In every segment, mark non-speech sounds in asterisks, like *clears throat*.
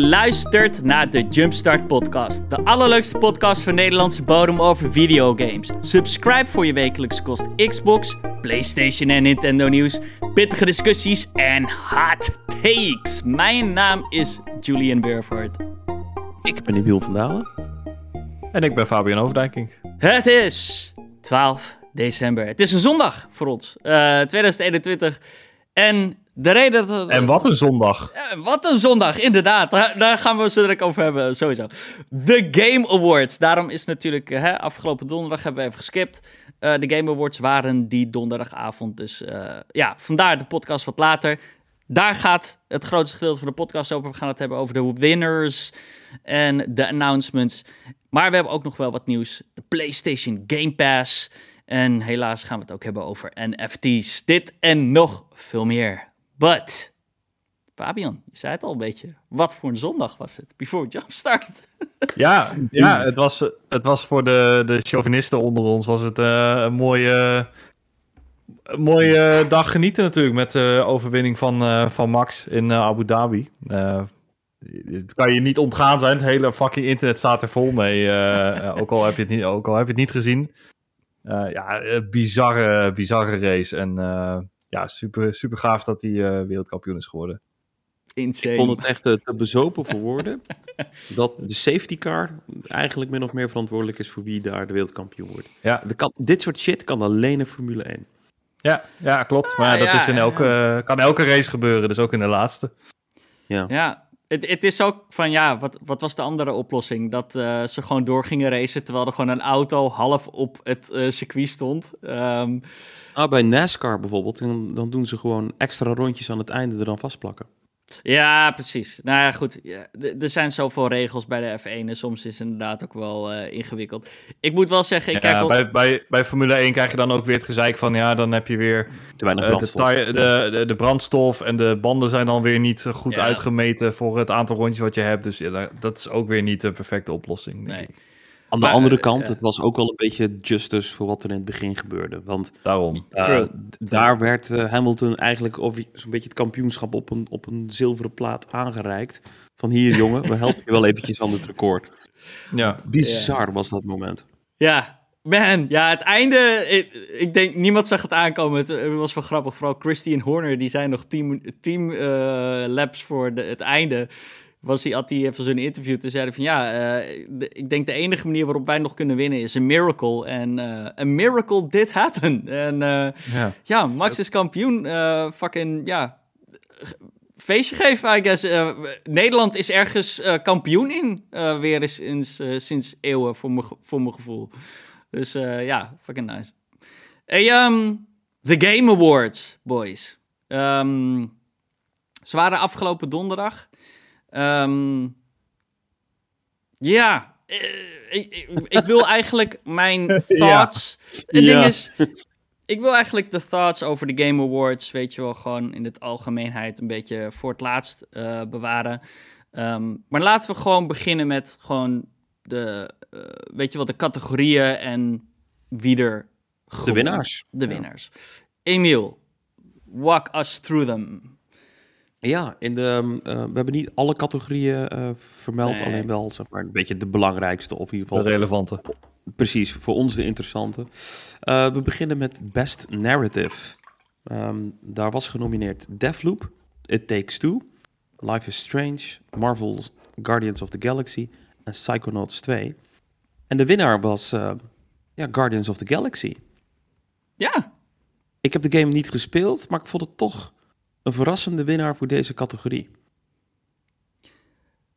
luistert naar de Jumpstart Podcast. De allerleukste podcast van Nederlandse bodem over videogames. Subscribe voor je wekelijks kost Xbox, PlayStation en Nintendo nieuws, pittige discussies en hot takes. Mijn naam is Julian Burford. Ik ben Emiel van Dalen. En ik ben Fabian Overdijking. Het is 12 december. Het is een zondag voor ons. Uh, 2021. En de reden dat... En wat een zondag. Wat een zondag, inderdaad. Daar, gaan we zo direct over hebben, sowieso. De Game Awards. Daarom is natuurlijk, hè, afgelopen donderdag hebben we even geskipt. Uh, de Game Awards waren die donderdagavond. Dus uh, ja, vandaar de podcast wat later. Daar gaat het grootste gedeelte van de podcast over. We gaan het hebben over de winners en de announcements. Maar we hebben ook nog wel wat nieuws. De PlayStation Game Pass. En helaas gaan we het ook hebben over NFT's. Dit en nog veel meer. But, Fabian, je zei het al een beetje. Wat voor een zondag was het? Before Jumpstart. *laughs* Ja, ja het, was, het was voor de, de chauvinisten onder ons was het uh, een mooie, een mooie dag genieten natuurlijk met de overwinning van, uh, van Max in uh, Abu Dhabi. het kan je niet ontgaan zijn. Het hele fucking internet staat er vol mee. ook, al heb je het niet, ook al heb je het niet gezien. ja, bizarre, bizarre race. En ja, super, super gaaf dat hij uh, wereldkampioen is geworden. Insane. Ik vond het echt te, te bezopen voor woorden. *laughs* dat de safety car eigenlijk min of meer verantwoordelijk is voor wie daar de wereldkampioen wordt. Ja. De kan, dit soort shit kan alleen in Formule 1. Ja, ja klopt. Maar dat is in elke, kan elke race gebeuren, dus ook in de laatste. Ja, ja het, het is ook van ja, wat, wat was de andere oplossing? Dat uh, ze gewoon door gingen racen terwijl er gewoon een auto half op het uh, circuit stond. Um, Ah, bij NASCAR bijvoorbeeld, dan, dan doen ze gewoon extra rondjes aan het einde er dan vastplakken. Ja, precies. Nou ja, goed. Ja, er zijn zoveel regels bij de F1 en soms is het inderdaad ook wel uh, ingewikkeld. Ik moet wel zeggen, ik ja, kijk bij, bij, bij Formule 1 krijg je dan ook weer het gezeik van, ja, dan heb je weer Te weinig brandstof. Uh, de, de, de, de, brandstof en de banden zijn dan weer niet goed ja. uitgemeten voor het aantal rondjes wat je hebt. Dus ja, dat is ook weer niet de perfecte oplossing. Nee. Aan de maar, andere kant, uh, het was ook wel een beetje justice voor wat er in het begin gebeurde. Want daarom. Uh, daar werd uh, Hamilton eigenlijk zo'n beetje het kampioenschap op een, op een zilveren plaat aangereikt. Van hier jongen, we helpen je wel eventjes aan het record. *laughs* Ja. Bizar was dat moment. Ja, man. Ja, het einde, ik, ik, denk, niemand zag het aankomen. Het, het was wel grappig. Vooral Christian Horner, die zijn nog team, team laps voor de, het einde was hij, had hij even zo'n interview te zeggen van ja, uh, de, ik denk de enige manier waarop wij nog kunnen winnen is een miracle. En uh, a miracle did happen. En uh, ja. ja. Max is kampioen. fucking, ja, feestje geven, I guess. Nederland is ergens kampioen in, weer eens sinds, sinds eeuwen, voor mijn voor mijn gevoel. Dus ja, fucking nice. Hey, um, the Game Awards, boys. Um, ze waren afgelopen donderdag. Um, ja, ik, ik, ik, wil eigenlijk mijn *laughs* thoughts. ja. Het ding ja. is, ik wil eigenlijk de thoughts over de Game Awards, weet je wel, gewoon in het algemeenheid een beetje voor het laatst uh, bewaren. Um, maar laten we gewoon beginnen met gewoon de, uh, weet je wel, de categorieën en wie er. De winnaars. De winnaars. Ja. Emiel, walk us through them. Ja, in de, uh, we hebben niet alle categorieën uh, vermeld, nee. alleen wel zeg maar, een beetje de belangrijkste of in ieder geval... De relevante. Precies, voor ons de interessante. Uh, we beginnen met Best Narrative. Um, daar was genomineerd Deathloop, It Takes Two, Life is Strange, Marvel's Guardians of the Galaxy en Psychonauts 2. En de winnaar was ja, Guardians of the Galaxy. Ja. Ik heb de game niet gespeeld, maar ik vond het toch een verrassende winnaar voor deze categorie.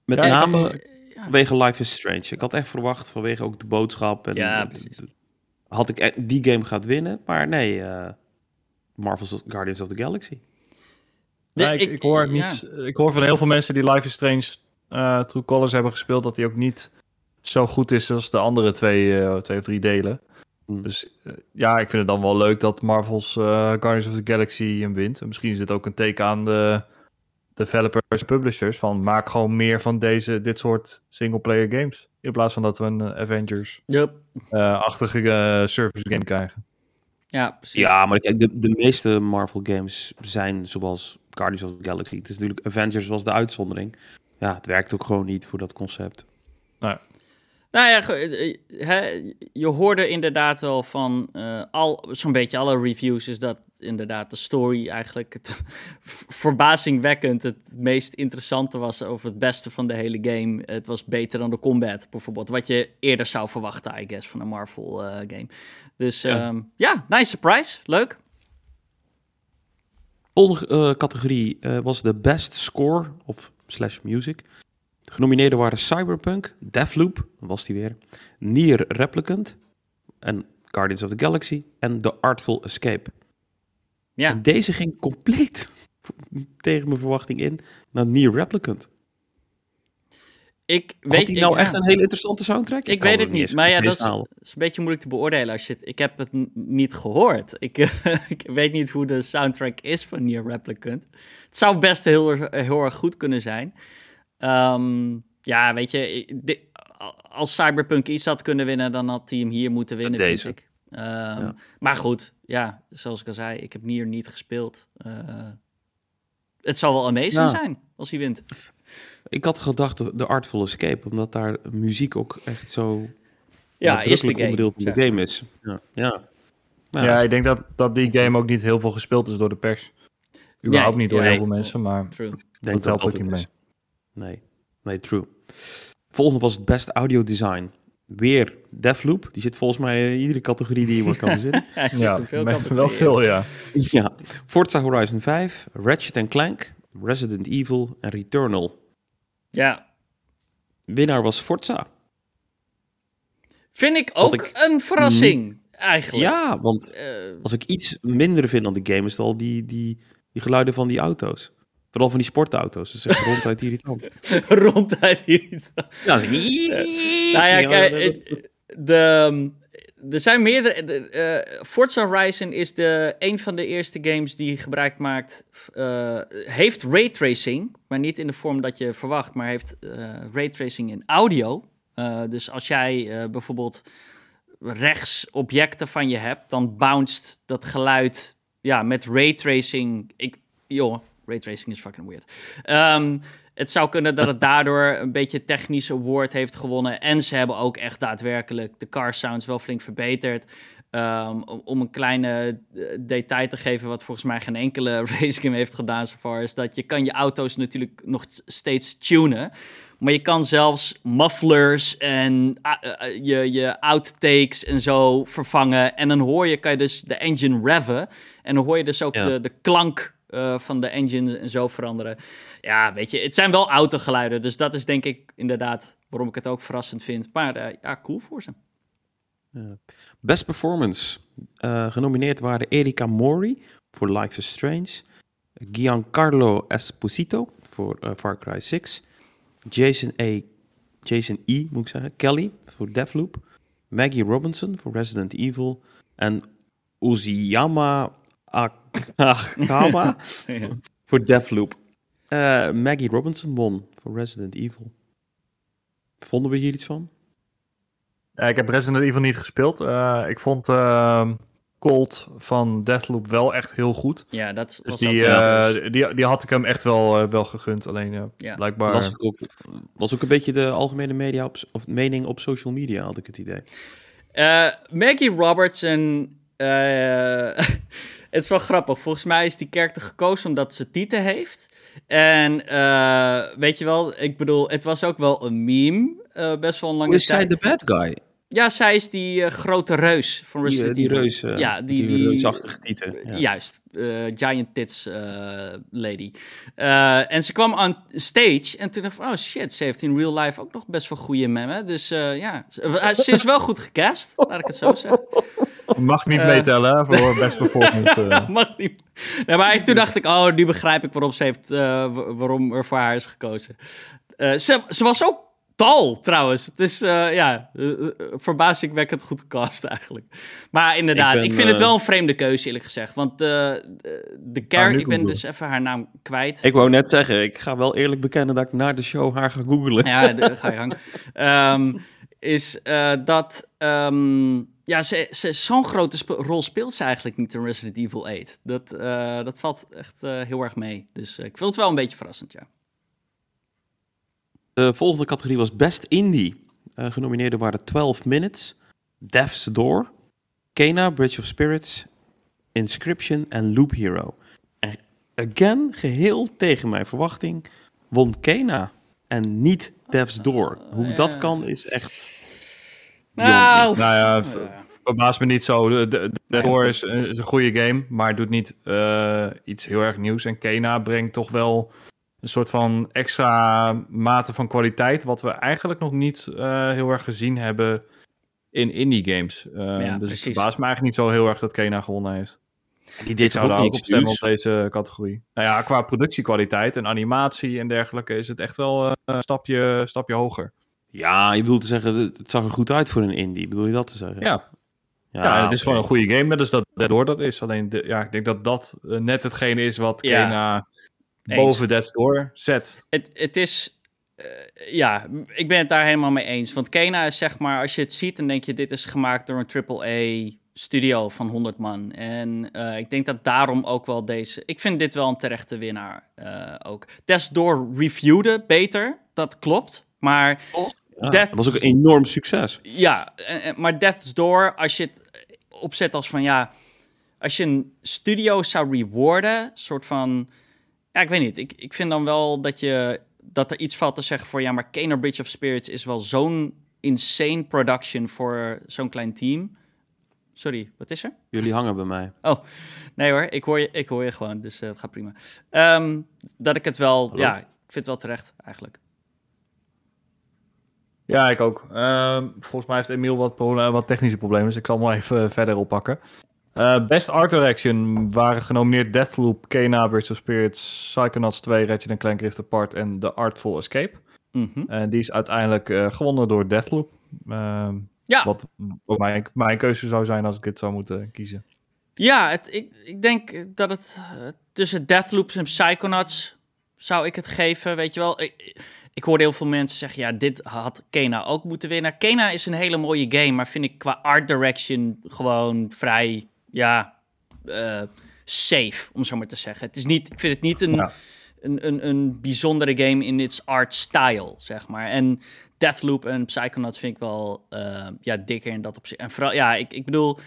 Met ja, name had, ja. vanwege Life is Strange. Ik had echt verwacht vanwege ook de boodschap. En ja, had ik die game gaat winnen, maar nee, uh, Marvel's Guardians of the Galaxy. Nee, ik, ik, hoor niet, ik hoor van heel veel mensen die Life is Strange uh, True Colors hebben gespeeld, dat die ook niet zo goed is als de andere twee, uh, twee of drie delen. Hmm. Dus uh, ja, ik vind het dan wel leuk dat Marvel's uh, Guardians of the Galaxy hem wint. En misschien is dit ook een teken aan de developers en publishers van maak gewoon meer van deze, dit soort single-player games. In plaats van dat we een uh, Avengers-achtige yep. service game krijgen. Ja, precies. Ja, maar kijk, de, de meeste Marvel games zijn zoals Guardians of the Galaxy. Het is natuurlijk Avengers was de uitzondering. ja, het werkt ook gewoon niet voor dat concept. Nou, Nou ja, eh, hè, je hoorde inderdaad wel van eh, al zo'n beetje alle reviews is dat inderdaad de story eigenlijk het *laughs* verbazingwekkend het meest interessante was of het beste van de hele game. Het was beter dan de combat bijvoorbeeld, wat je eerder zou verwachten, I guess, van een Marvel eh, game. Dus Ja. ja. ja, nice surprise, leuk. Volgende eh, categorie eh, was de Best Score of slash Music. De genomineerden waren Cyberpunk, Deathloop, was die weer, Nier Replicant en Guardians of the Galaxy en The Artful Escape. Ja, En deze ging compleet *laughs* tegen mijn verwachting in naar Nier Replicant. ik Weet hij nou ik, echt ja. een hele interessante soundtrack? Ik weet het niet, eens maar ja, dat is, een beetje moeilijk te beoordelen als je het... Ik heb het niet gehoord. *laughs* Ik, ik weet niet hoe de soundtrack is van Nier Replicant. Het zou best heel, heel erg goed kunnen zijn. Ehm, ja, weet je, als Cyberpunk iets had kunnen winnen, dan had hij hem hier moeten winnen, Deze. vind ik. Ehm, Ja. Maar goed, ja, zoals ik al zei, ik heb Nier niet gespeeld. Eh, het zal wel amazing Ja. zijn als hij wint. Ik had gedacht de, Artful Escape, omdat daar muziek ook echt zo Ja, is de game. onderdeel van de Ja. game is. Ja, ja. Maar ja, ik denk dat, dat die game ook niet heel veel gespeeld is door de pers. Überhaupt Nee, niet door ja, heel veel mensen, maar True. Ik denk Dat helpt ook niet is. Nee, nee, true. Volgende was het best audio design. Weer Deathloop. Die zit volgens mij in iedere categorie die je maar kan *laughs* verzinnen. Hij zit ja, in veel categorieën. wel veel, ja. ja. Forza Horizon 5, Ratchet Clank, Resident Evil en Returnal. Ja, Winnaar was Forza. Vind ik ook ik een verrassing, eigenlijk. Ja, want Eh, als ik iets minder vind aan de game, is het al die, die, die geluiden van die auto's. Vooral van die sportauto's. Dat is echt ronduit *laughs* irritant. ronduit hier. Ja, nou ja, kijk, de, er zijn meerdere... de, eh, Forza Horizon is de, een van de eerste games die gebruik maakt... eh, heeft raytracing, maar niet in de vorm dat je verwacht... maar heeft eh raytracing in audio. Dus als jij bijvoorbeeld rechts objecten van je hebt... dan bounced dat geluid ja, met raytracing... Ik, joh, raytracing is fucking weird. Ehm, het zou kunnen dat het daardoor een beetje technisch award heeft gewonnen. En ze hebben ook echt daadwerkelijk de car sounds wel flink verbeterd. Ehm, om, een kleine eh, detail te geven, wat volgens mij geen enkele *laughs* race game heeft gedaan zo far, is dat je kan je auto's natuurlijk nog steeds tunen. Maar je kan zelfs mufflers en eh, eh, je, je outtakes en zo vervangen. En dan hoor je, kan je dus de engine reven. En dan hoor je dus ook Ja. de, de klank eh, van de engine en zo veranderen. Ja, weet je, het zijn wel autogeluiden. Dus dat is denk ik inderdaad waarom ik het ook verrassend vind. Maar eh, ja, cool voor ze. Best Performance. Eh, genomineerd waren Erika Mori voor Life is Strange. Giancarlo Esposito voor Far Cry 6. Jason A. Jason E. moet ik zeggen. Kelly voor Deathloop. Maggie Robinson voor Resident Evil. En Uziyama *laughs* Ja. voor Deathloop. Eh, Maggie Robinson won voor Resident Evil. Vonden we hier iets van? Ja, ik heb Resident Evil niet gespeeld. Eh, ik vond ehm, Cold van Deathloop wel echt heel goed. Ja, dat Dus was die, ook wel eh, die, die had ik hem echt wel, wel gegund. Alleen Ja. blijkbaar... Was, ook, was ook een beetje de algemene media op, of mening op social media, had ik het idee. Eh, Maggie Robertson. *laughs* het is wel grappig. Volgens mij is die karakter gekozen omdat ze tieten heeft. En eh, weet je wel, ik bedoel, het was ook wel een meme. eh, best wel een lange is zij tijd. de bad guy? Ja, zij is die eh, grote reus van Die, Resident die reus, eh, ja, die, die, die, reusachtige tieten. Ja. Juist, Giant Tits Lady. En ze kwam aan stage en toen dacht ik van, oh shit, ze heeft in real life ook nog best wel goede memmen. Dus ja, ze, ze is wel goed gecast, laat ik het zo zeggen. *laughs* Mag niet Eh. meetellen hè, voor best performance. eh. *laughs* Mag niet. Nee, maar toen dacht ik, oh, nu begrijp ik waarom ze heeft, eh, wa- waarom er voor haar is gekozen. Eh, ze, ze was ook tal, trouwens. Het is, eh, ja, verbazingwekkend goed gecast eigenlijk. Maar inderdaad, ik, vind het wel een vreemde keuze, eerlijk gezegd. Want eh, de, nu character, ik ben googlen. dus even haar naam kwijt. Ik wou net zeggen, ik ga wel eerlijk bekennen dat ik na de show haar ga googlen. Ja, de, ga je gang. *laughs* Ehm, is dat... ehm, ja, ze, ze, zo'n grote rol speelt ze eigenlijk niet in Resident Evil 8. Dat, eh, dat valt echt eh, heel erg mee. Dus eh, ik vind het wel een beetje verrassend, ja. De volgende categorie was Best Indie. Genomineerden waren 12 Minutes, Death's Door, Kena, Bridge of Spirits, Inscription en Loop Hero. En again, geheel tegen mijn verwachting, won Kena en niet Death's Door. Hoe dat kan is echt... Nou, nou ja, verbaast me niet zo. De, de, Door is, is, een goede game, maar doet niet uh, iets heel erg nieuws. En Kena brengt toch wel een soort van extra mate van kwaliteit, wat we eigenlijk nog niet uh, heel erg gezien hebben in indie games. Uh, ja, dus precies. het verbaast me eigenlijk niet zo heel erg dat Kena gewonnen heeft. En die dit ook, ook op stemmen op deze categorie. Nou ja, qua productiekwaliteit en animatie en dergelijke is het echt wel een stapje, stapje hoger. Ja, je bedoelt te zeggen, het zag er goed uit voor een indie. Bedoel je dat te zeggen? Ja. Ja, ja het is gewoon een goede game, dus dat daardoor dat is. Alleen, de, ja, ik denk dat dat net hetgene is wat Kena boven Death's Door zet. Het, het is... Uh, ja, ik ben het daar helemaal mee eens. Want Kena is zeg maar, als je het ziet, dan denk je, dit is gemaakt door een AAA studio van 100 man. En uh, ik denk dat daarom ook wel deze... Ik vind dit wel een terechte winnaar uh, ook. Death's Door reviewde beter, dat klopt. Maar... Oh, ja, Death... Dat was ook een enorm succes. Ja, maar Death's Door, als je het opzet als van ja... Als je een studio zou rewarden, soort van ja, ik weet niet. Ik, ik vind dan wel dat, je, dat er iets valt te zeggen voor... ja, maar Kano Bridge of Spirits is wel zo'n insane production voor zo'n klein team. Sorry, wat is er? Jullie hangen bij mij. Oh, nee hoor, ik hoor je, ik hoor je gewoon, dus uh, het gaat prima. Um, dat ik het wel, Hallo? ja, ik vind het wel terecht eigenlijk. Ja, ik ook. Um, volgens mij heeft Emiel wat, wat technische problemen, dus ik zal hem wel even verder oppakken. Uh, Best Art Direction waren genomineerd Deathloop, Kena, Bridge of Spirits, Psychonauts 2, Ratchet Clank Rift Apart en The Artful Escape. Mm -hmm. En die is uiteindelijk gewonnen door Deathloop. Uh, ja. Wat ook mijn, mijn keuze zou zijn als ik dit zou moeten kiezen. Ja, het, ik, ik denk dat het tussen Deathloop en Psychonauts zou ik het geven. Weet je wel, ik, ik hoorde heel veel mensen zeggen, ja, dit had Kena ook moeten winnen. Kena is een hele mooie game, maar vind ik qua art direction gewoon vrij ja, uh, safe, om zo maar te zeggen. Het is niet, ik vind het niet een, een, een, een bijzondere game in its art style, zeg maar. En Deathloop en Psychonauts vind ik wel uh, ja, dikker in dat opzicht. En vooral, ja, ik, ik bedoel,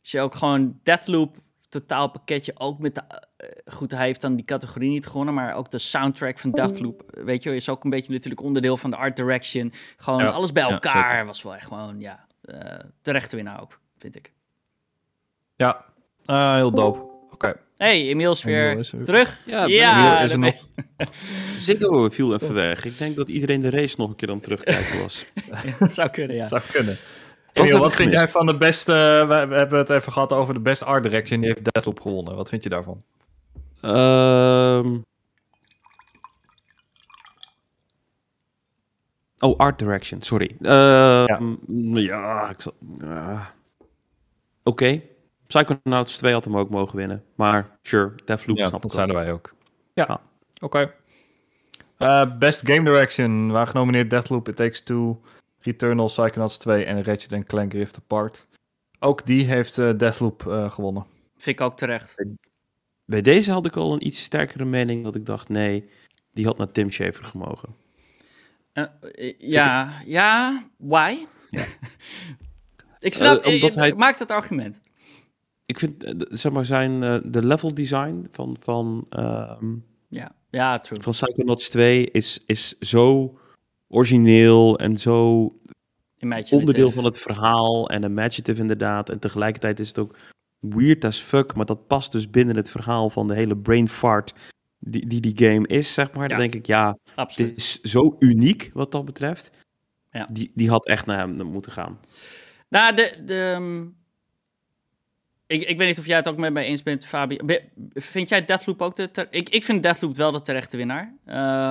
als je ook gewoon Deathloop totaal pakketje ook met de, uh, goed, hij heeft dan die categorie niet gewonnen, maar ook de soundtrack van Deathloop, weet je, is ook een beetje natuurlijk onderdeel van de art direction. Gewoon ja, alles bij elkaar ja, was wel echt gewoon, ja, uh, terecht winnaar ook, vind ik. Ja, uh, heel dope. Oké. Okay. Hey, Emiel is weer, terug. Ja, ja is er nog. *laughs* Ziggo viel even weg. Ik denk dat iedereen de race nog een keer aan terugkijken was. *laughs* dat zou kunnen, ja. zou kunnen. Emiel, wat vind jij van de beste... We, hebben het even gehad over de best art direction. Die heeft Deathloop gewonnen. Wat vind je daarvan? Um... Oh, art direction, sorry. Uh, ja. ja, ik zal... Uh... Oké. Okay. Psychonauts 2 had hem ook mogen winnen. Maar sure, Deathloop ja, snap dat zouden wij ook. Ja, oké. Okay. Uh, best Game Direction waar genomineerd Deathloop, It Takes Two, Returnal, Psychonauts 2 en Ratchet Clank Rift Apart. Ook die heeft uh, Deathloop uh, gewonnen. Vind ik ook terecht. Bij deze had ik al een iets sterkere mening, dat ik dacht, nee, die had naar Tim Schafer gemogen. ja, ja, why? Ja. *laughs* ik snap, omdat hij... maak dat argument ik vind, eh, zeg maar, zijn uh, de level design van, van, uh, ja. Ja, true. van Psychonauts 2 is, is zo origineel en zo onderdeel van het verhaal en imaginative inderdaad. En tegelijkertijd is het ook weird as fuck, maar dat past dus binnen het verhaal van de hele brain fart die die, die game is, zeg maar. Ja. Dan denk ik, ja, Absoluut. dit is zo uniek wat dat betreft. Ja. Die, die had echt naar hem moeten gaan. Nou, de, de, ehm, ik, ik weet niet of jij het ook met mij eens bent, Fabi. Vind jij Deathloop ook de... Ik, ik vind Deathloop wel de terechte winnaar.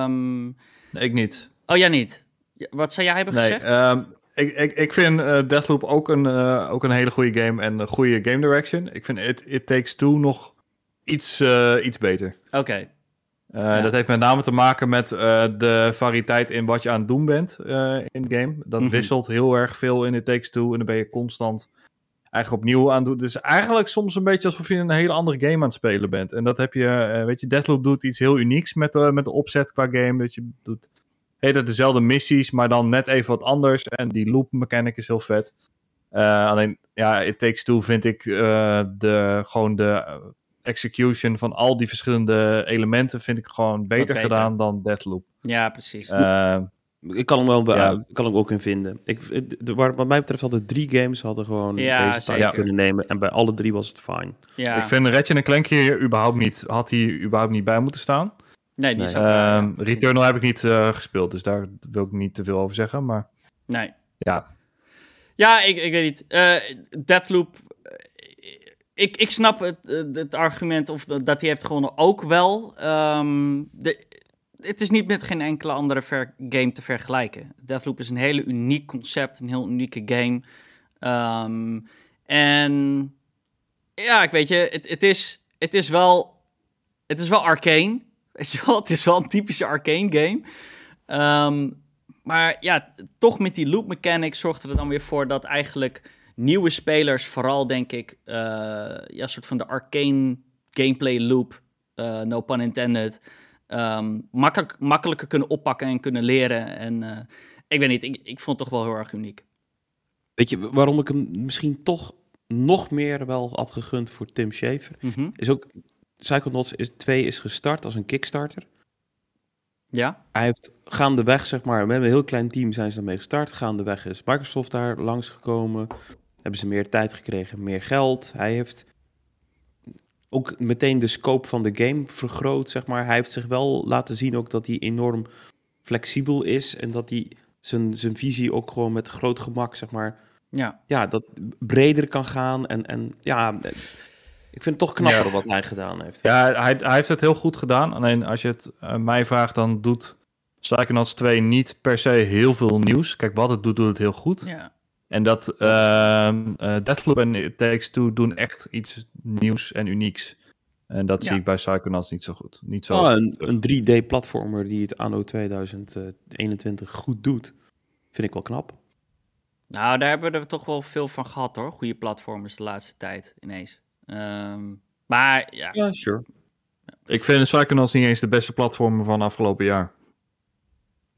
Um... Nee, ik niet. Oh, jij niet? Wat zou jij hebben nee, gezegd? Um, ik, ik, ik vind uh, Deathloop ook een, uh, ook een hele goede game en een goede game direction. Ik vind It, It Takes Two nog iets, uh, iets beter. Oké. Okay. Ja. Dat heeft met name te maken met de variëteit in wat je aan het doen bent in de game. Dat mm -hmm. wisselt heel erg veel in It Takes Two en dan ben je constant eigenlijk opnieuw aan doet. Dus eigenlijk soms een beetje alsof je een hele andere game aan het spelen bent. En dat heb je, weet je, Deathloop doet iets heel unieks met, uh, met de opzet qua game. Dat je doet hele dezelfde missies, maar dan net even wat anders. En die loop mechanic is heel vet. Uh, alleen, ja, It Takes Two vind ik uh, de, gewoon de execution van al die verschillende elementen vind ik gewoon beter, beter. gedaan dan Deathloop. Ja, precies. Uh, ik kan hem wel ja. kan hem ook in vinden. Ik, de, waar, wat mij betreft hadden drie games hadden gewoon ja, deze tijd kunnen nemen. En bij alle drie was het fijn. Ja. Ik vind Ratchet Clank hier überhaupt niet, had hij überhaupt niet bij moeten staan. Nee, niet nee. zo. Um, Returnal heb ik niet uh, gespeeld, dus daar wil ik niet te veel over zeggen. Maar nee. Ja. Ja, ik, ik weet niet. Uh, Deathloop. Ik, ik snap het, het argument of dat hij heeft gewonnen ook wel. Um, de, het is niet met geen enkele andere game te vergelijken. Deathloop is een hele uniek concept, een heel unieke game. Um, en ja, ik weet je, het, het, is, het, is wel, het is wel arcane. Weet je wel, het is wel een typische arcane game. Um, maar ja, toch met die loop mechanics zorgde er dan weer voor dat eigenlijk nieuwe spelers, vooral denk ik, uh, ja, soort van de arcane gameplay loop, uh, no pun intended, um, makkelijk, makkelijker kunnen oppakken en kunnen leren. En uh, ik weet niet, ik, ik vond het toch wel heel erg uniek. Weet je waarom ik hem misschien toch nog meer wel had gegund voor Tim Schafer? Mm -hmm. Is ook, Psychonauts 2 is gestart als een Kickstarter. Ja. Hij heeft gaandeweg, zeg maar, met een heel klein team zijn ze ermee gestart. Gaandeweg is Microsoft daar langsgekomen. Hebben ze meer tijd gekregen, meer geld. Hij heeft ook meteen de scope van de game vergroot, zeg maar. Hij heeft zich wel laten zien ook dat hij enorm flexibel is en dat hij zijn, zijn visie ook gewoon met groot gemak, zeg maar, ja, ja dat breder kan gaan. En, en ja, ik vind het toch knapper wat hij gedaan heeft. Ja, hij, hij heeft het heel goed gedaan. Alleen als je het uh, mij vraagt, dan doet Psychonauts 2 niet per se heel veel nieuws. Kijk, wat het doet, doet het heel goed. Ja. En dat uh, uh, Deathloop en It Takes Two doen echt iets nieuws en unieks. En dat ja. zie ik bij Psychonauts niet zo goed. Niet zo oh, een, een 3D-platformer die het anno 2021 goed doet, vind ik wel knap. Nou, daar hebben we er toch wel veel van gehad hoor. Goede platformers de laatste tijd ineens. Um, maar ja. Ja, sure. Ik vind Psychonauts niet eens de beste platformer van afgelopen jaar.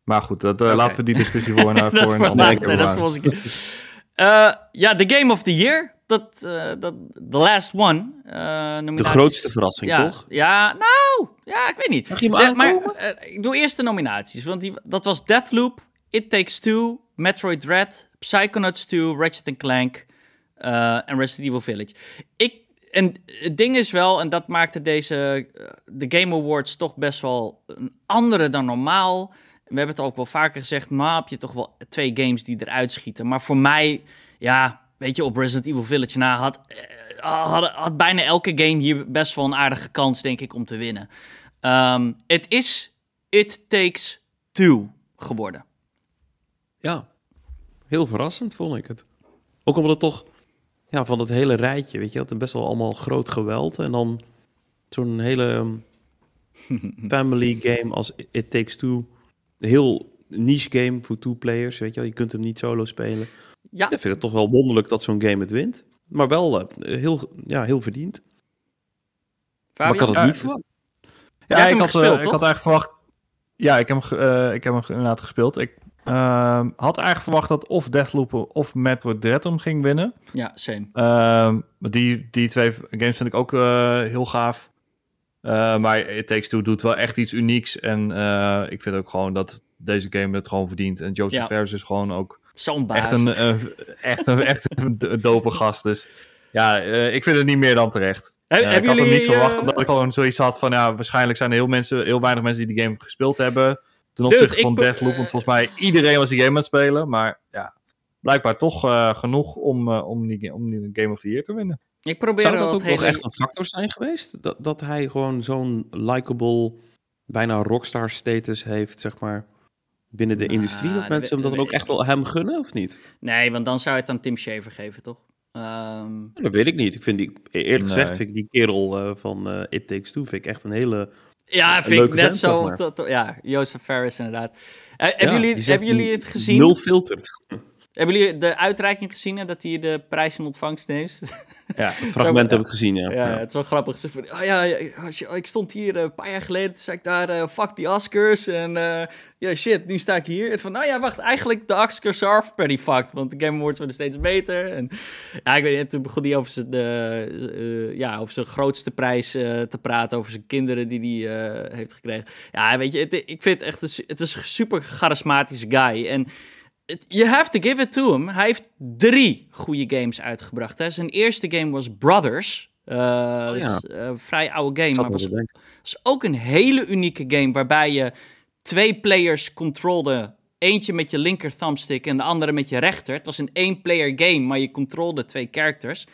Maar goed, dat, uh, okay. laten we die discussie voor, *laughs* uh, voor een andere keer. Dat was ik. Uh, ja, de Game of the Year. Dat, uh, dat, the last one. Uh, de grootste verrassing, ja, toch? Ja, nou, ja, ik weet niet. Mag je me maar uh, ik doe eerst de nominaties. Want die, dat was Deathloop, It Takes Two, Metroid Dread, Psychonauts 2, Ratchet Clank en Resident Evil Village. Ik en het ding is wel, en dat maakte deze, de Game Awards toch best wel een andere dan normaal. We hebben het ook wel vaker gezegd, maar heb je toch wel twee games die eruit schieten. Maar voor mij, ja, weet je, op Resident Evil Village na had, had, had bijna elke game hier best wel een aardige kans, denk ik, om te winnen. Um, het is It Takes Two geworden. Ja, heel verrassend vond ik het. Ook omdat het toch ja, van het hele rijtje, weet je, had best wel allemaal groot geweld. En dan zo'n hele *laughs* family game als It Takes Two. Heel niche game voor two players, weet je wel. Je kunt hem niet solo spelen. Ja. Ik vind het toch wel wonderlijk dat zo'n game het wint. Maar wel uh, heel, ja, heel verdiend. Fabian? Maar ik had het niet verwacht. Ja, ja ik, had, gespeeld, uh, ik had eigenlijk verwacht... Ja, ik heb hem, uh, ik heb hem inderdaad gespeeld. Ik uh, had eigenlijk verwacht dat of Deathloop of Metroid Dread hem ging winnen. Ja, same. Uh, die, die twee games vind ik ook uh, heel gaaf. Uh, maar It Takes Two doet wel echt iets unieks. En ik vind ook gewoon dat deze game het gewoon verdient. En Joseph ja. Ferris is gewoon ook Zo'n baas. echt een, echt een, echt een *laughs* dope gast. Dus ja, ik vind het niet meer dan terecht. He, ik had jullie, hem niet verwacht dat ik gewoon zoiets had van... ja, waarschijnlijk zijn er heel, mensen, heel weinig mensen die die game gespeeld hebben... Ten opzichte Dude, van Deathloop, want volgens mij iedereen was die game aan het spelen. Maar ja, blijkbaar toch uh, genoeg om, uh, om, die, om die Game of the Year te winnen. Ik probeer Zou dat ook hele... nog echt een factor zijn geweest? Dat, dat hij gewoon zo'n likable, bijna rockstar status heeft, zeg maar, binnen de nah, industrie? Dat mensen hem dat dan ook echt wel hem gunnen, of niet? Nee, want dan zou je het aan Tim Schafer geven, toch? Um... Dat weet ik niet. Ik vind die, eerlijk nee. gezegd, vind ik die kerel uh, van It Takes Two vind ik echt een hele ja, vind ik net zo. Maar. Tot, ja, Joseph Ferris inderdaad. Uh, hebben jullie, hebben jullie het gezien? Nul filter. Hebben jullie de uitreiking gezien en dat hij de prijs in ontvangst neemt? Ja, *laughs* fragment heb ik gezien, ja. Ja, het is wel grappig. Ze van, oh ja, je, ik stond hier eh, een paar jaar geleden, toen zei ik daar, uh, fuck die Oscars. En uh, ja, shit, nu sta ik hier. En van, nou ja, wacht, eigenlijk de Oscars are pretty fucked. Want de Game Awards worden steeds beter. En ja, ik weet niet, toen begon hij over zijn, uh, ja, over zijn grootste prijs te praten. Over zijn kinderen die hij heeft gekregen. Ja, weet je, het, ik vind het echt, een, het is een super charismatische guy. En you have to give it to him. Hij heeft drie goede games uitgebracht. Hè. Zijn eerste game was Brothers. Uh, oh, ja. is, uh, vrij oude game, maar was, was, ook een hele unieke game waarbij je twee players controlde. Eentje met je linker thumbstick en de andere met je rechter. Het was een één-player game, maar je controlde twee characters.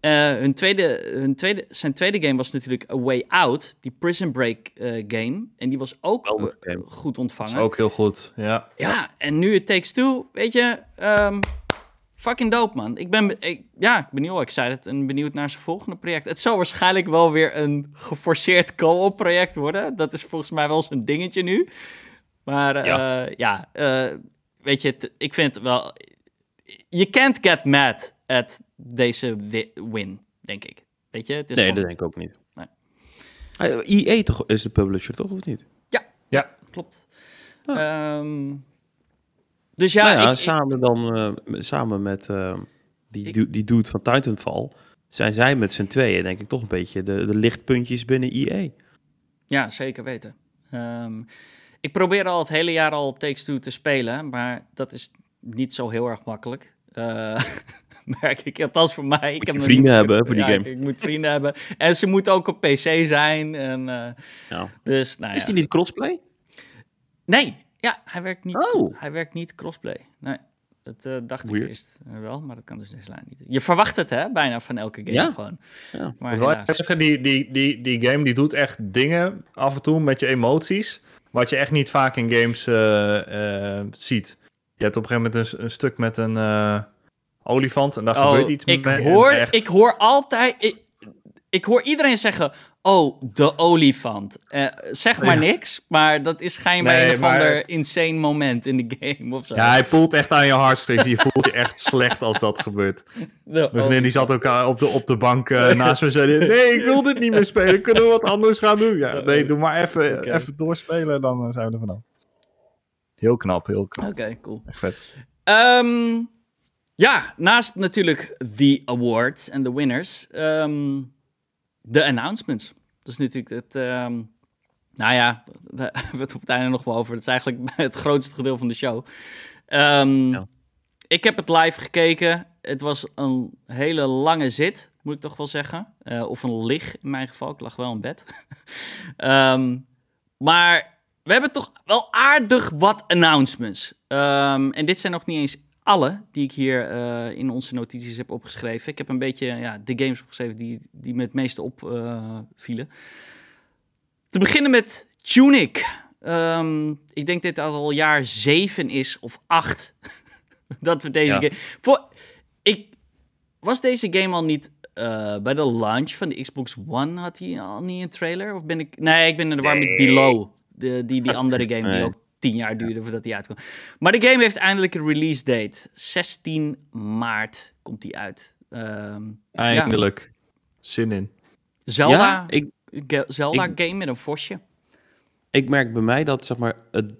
Uh, hun tweede, hun tweede, zijn tweede game was natuurlijk A Way Out, die Prison Break uh, game. En die was ook uh, goed ontvangen. Ook heel goed, ja. Ja, en nu het Takes Two, weet je, um, fucking dope man. Ik ben, ik, ja, ik ben heel excited en benieuwd naar zijn volgende project. Het zal waarschijnlijk wel weer een geforceerd co-op project worden. Dat is volgens mij wel zijn dingetje nu. Maar ja, ja weet je, ik vind het wel... Je can't get mad at deze win, denk ik. Weet je? Het is nee, dat denk ik ook niet. Nee. EA ah, toch, is de publisher, toch, of niet? Ja, ja. klopt. Ehm, dus ja, nou ja samen dan, uh, samen met uh, die, ik, die dude van Titanfall, zijn zij met z'n tweeën, denk ik, toch een beetje de, de lichtpuntjes binnen EA. Ja, zeker weten. Um, ik probeer al het hele jaar al Takes-Two te spelen, maar dat is niet zo heel erg makkelijk. Uh, *laughs* *laughs* merk ik. Althans voor mij. Ik heb vrienden hebben voor die game. Ik, moet vrienden hebben. En ze moeten ook op PC zijn. En, uh, ja. dus, nou, Is die niet crossplay? Nee, ja, hij werkt niet, oh. hij werkt niet crossplay. Nee, dat uh, dacht Weird. ik eerst uh, wel, maar dat kan dus deze lijn niet. Je verwacht het, hè, bijna van elke game ja. gewoon. Ja. Maar helaas. zeggen, die, die, die, die game die doet echt dingen af en toe met je emoties, wat je echt niet vaak in games ziet. Je hebt op een gegeven moment een, een stuk met een olifant en daar oh, gebeurt iets ik Hoor, Ik hoor altijd... Ik, ik hoor iedereen zeggen... Oh, de olifant. Uh, zeg maar niks, maar dat is schijnbaar nee, een of ander insane moment in de game of zo. Ja, hij poelt echt aan je hartstikke. Je voelt je echt slecht als dat gebeurt. Mijn vriendin die zat ook eh, op de, op de bank uh, *laughs* naast me en zei... Nee, ik wil dit niet meer spelen. Kunnen we wat anders gaan doen? Ja, nee, doe maar even, okay. even doorspelen en dan zijn we er vanaf. Heel knap, heel knap. Oké, cool. Echt vet. Um, ja, naast natuurlijk the awards en de winners, um, de announcements. Dat is natuurlijk het, um, nou ja, *laughs* we hebben het op het einde nog wel over. Dat is eigenlijk *laughs* het grootste gedeelte van de show. Um, ja. Ik heb het live gekeken. Het was een hele lange zit, moet ik toch wel zeggen. Uh, of een lig in mijn geval. Ik lag wel in bed. *laughs* maar we hebben toch wel aardig wat announcements. en dit zijn nog niet eens alle die ik hier uh, in onze notities heb opgeschreven. Ik heb een beetje ja, de games opgeschreven die, die me het meeste opvielen. Uh, Te beginnen met Tunic. Um, ik denk dat dit al jaar 7 is of 8 *laughs* dat we deze game... Voor, ik, was deze game al niet uh, bij de launch van de Xbox One? Had hij al niet een trailer? Of ben ik... Nee, ik ben in de war met Below. De, die, die andere game nee. die ook tien jaar duurde voordat hij uitkwam. Maar de game heeft eindelijk een release date. 16 maart komt hij uit. Um, eindelijk. Ja. Zin in. Zelda, ja, ik, Zelda ik, game met een vosje. Ik merk bij mij dat zeg maar het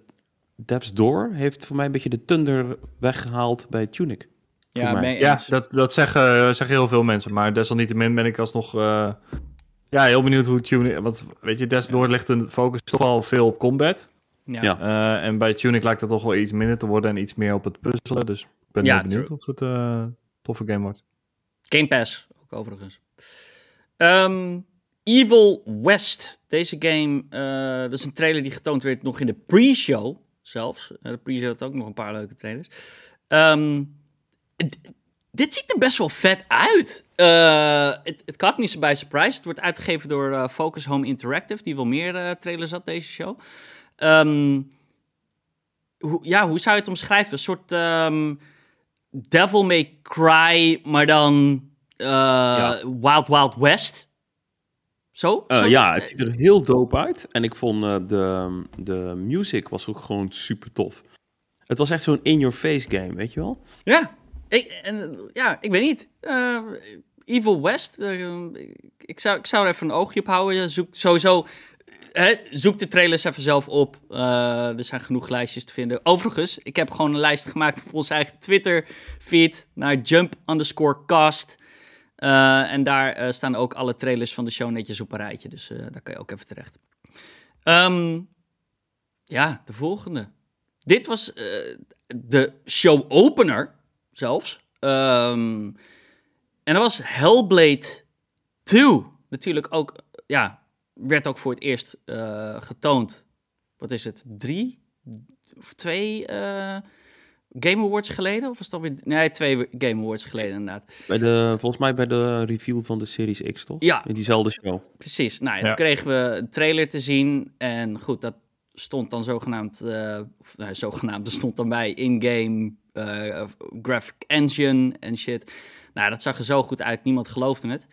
Devs Door heeft voor mij een beetje de thunder weggehaald bij Tunic. Ja, ja dat, dat zeggen, zeggen heel veel mensen. Maar desalniettemin ben ik alsnog uh, ja, heel benieuwd hoe Tunic... Want weet je, Devs Door ligt een focus toch wel veel op combat. Ja. Uh, en bij Tunic lijkt het toch wel iets minder te worden en iets meer op het puzzelen. Dus ik ben ja, benieuwd wat het uh, toffe game wordt. Game Pass, ook overigens. Um, Evil West. Deze game, uh, dat is een trailer die getoond werd nog in de pre-show zelfs. de pre-show had ook nog een paar leuke trailers. Um, dit ziet er best wel vet uit. Het uh, caught me so by surprise. Het wordt uitgegeven door uh, Focus Home Interactive, die wel meer uh, trailers had deze show. Um, hoe, ja, hoe zou je het omschrijven? Een soort um, Devil May Cry, maar dan uh, ja. Wild Wild West. Zo? Uh, ja, het ziet er heel dope uit. En ik vond uh, de, de music was ook gewoon super tof. Het was echt zo'n in-your-face game, weet je wel? Ja, ik, en, ja, ik weet niet. Evil West, ik, zou, ik zou er even een oogje op houden. Zoek sowieso, zoek de trailers even zelf op. Uh, er zijn genoeg lijstjes te vinden. Overigens, ik heb gewoon een lijst gemaakt op onze eigen Twitter-feed naar jump underscore cast. Uh, en daar staan ook alle trailers van de show netjes op een rijtje. Dus daar kan je ook even terecht. Um, ja, de volgende. Dit was de show opener zelfs. Um, en dat was Hellblade 2. Natuurlijk ook, ja, werd ook voor het eerst uh, getoond. Wat is het? Drie of twee uh, Game Awards geleden? Of was het alweer... Nee, twee Game Awards geleden inderdaad. Bij de, volgens mij bij de reveal van de Series X, toch? Ja. In diezelfde show. Precies. Nou, ja, toen kregen we een trailer te zien. En goed, dat stond dan zogenaamd... Uh, of, nou, zogenaamd, er stond dan bij in-game graphic engine en shit. Nou, dat zag er zo goed uit. Niemand geloofde het.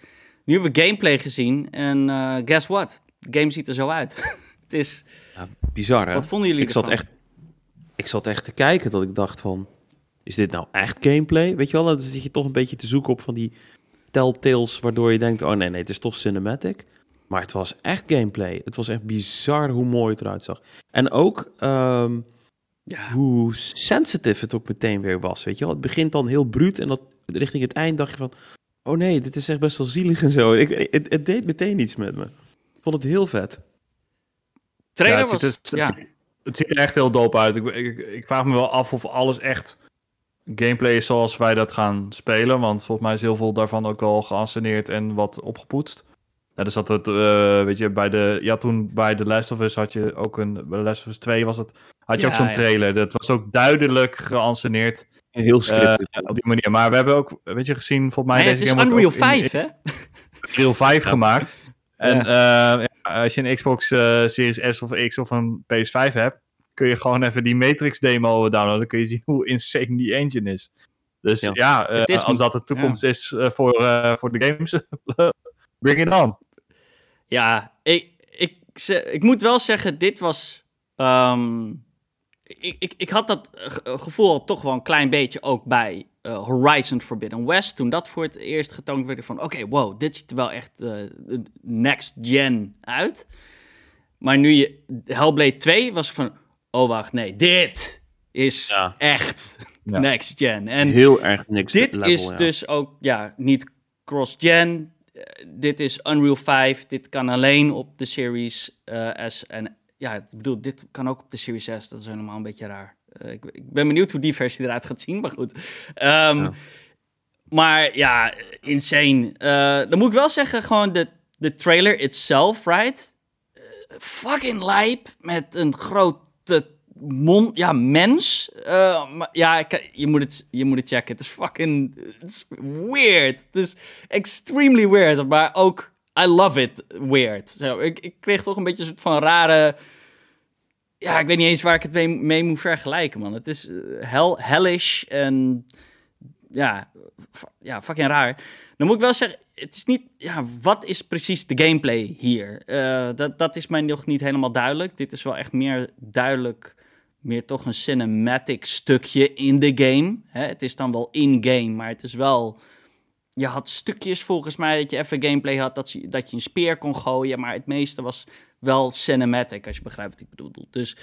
Nu hebben we gameplay gezien en uh, guess what? De game ziet er zo uit. *laughs* het is... Ja, bizar, hè? Wat vonden jullie ik zat echt Ik zat echt te kijken dat ik dacht van... Is dit nou echt gameplay? Weet je wel, dan zit je toch een beetje te zoeken op van die telltales... waardoor je denkt, oh nee, nee, het is toch cinematic. Maar het was echt gameplay. Het was echt bizar hoe mooi het eruit zag. En ook... Um, ja. hoe sensitive het ook meteen weer was. Weet je wel, het begint dan heel bruut en dat richting het eind dacht je van, oh nee, dit is echt best wel zielig en zo. Ik, het, het deed meteen iets met me. Ik vond het heel vet. Trailer ja, het, ziet, was, ja. het, ziet er echt heel dope uit. Ik, ik, ik, vraag me wel af of alles echt gameplay is zoals wij dat gaan spelen. Want volgens mij is heel veel daarvan ook al geanceneerd en wat opgepoetst. Ja, dus dat het, uh, weet je, bij de, ja, toen bij The Last of Us had je ook een, bij The Last of Us 2 was het, had je ook zo'n trailer. Dat was ook duidelijk geanceneerd. Heel scripted. Uh, op die manier. Maar we hebben ook, weet je, gezien, volgens mij... Nee, deze het is Unreal 5, hè? *laughs* Unreal 5 gemaakt. *laughs* En uh, als je een Xbox Series S of X of een PS5 hebt, kun je gewoon even die Matrix demo downloaden. Dan kun je zien hoe insane die engine is. Dus ja, ja als dat de toekomst is voor, voor de games, *laughs* bring it on. Ja, ik, ik, ik moet wel zeggen, dit was. Um, ik, ik, ik had dat gevoel toch wel een klein beetje ook bij uh, Horizon Forbidden West. Toen dat voor het eerst getoond werd van... Oké, wow, dit ziet er wel echt uh, next gen uit. Maar nu je... Hellblade 2 was van... Oh, wacht, nee, dit is ja. echt ja. *laughs* next gen. En Heel erg next Dit level, is ja. dus ook, ja, niet cross-gen dit is Unreal 5. Dit kan alleen op de Series uh, S. En ja, ik bedoel, dit kan ook op de Series S. Dat is helemaal een beetje raar. Uh, ik, ik, ben benieuwd hoe die versie eruit gaat zien, maar goed. Um, ja. Maar ja, insane. Uh, dan moet ik wel zeggen, gewoon de, de trailer itself, right? fucking lijp met een grote mon, ja, mens. Maar ja, ik, je, moet het, je moet het checken. Het is fucking het is weird. Het is extremely weird, maar ook I love it weird. Zo, ik, kreeg toch een beetje een soort van rare... Ja, ik weet niet eens waar ik het mee, mee moet vergelijken, man. Het is hell, hellish en ja, ja, fucking raar. Dan moet ik wel zeggen, het is niet, ja, wat is precies de gameplay hier? Uh, dat, dat is mij nog niet helemaal duidelijk. Dit is wel echt meer duidelijk meer toch een cinematic stukje in de game. Hè? Het is dan wel in-game, maar het is wel... Je had stukjes volgens mij dat je even gameplay had, dat je, dat je een speer kon gooien, maar het meeste was wel cinematic, als je begrijpt wat ik bedoel. Dus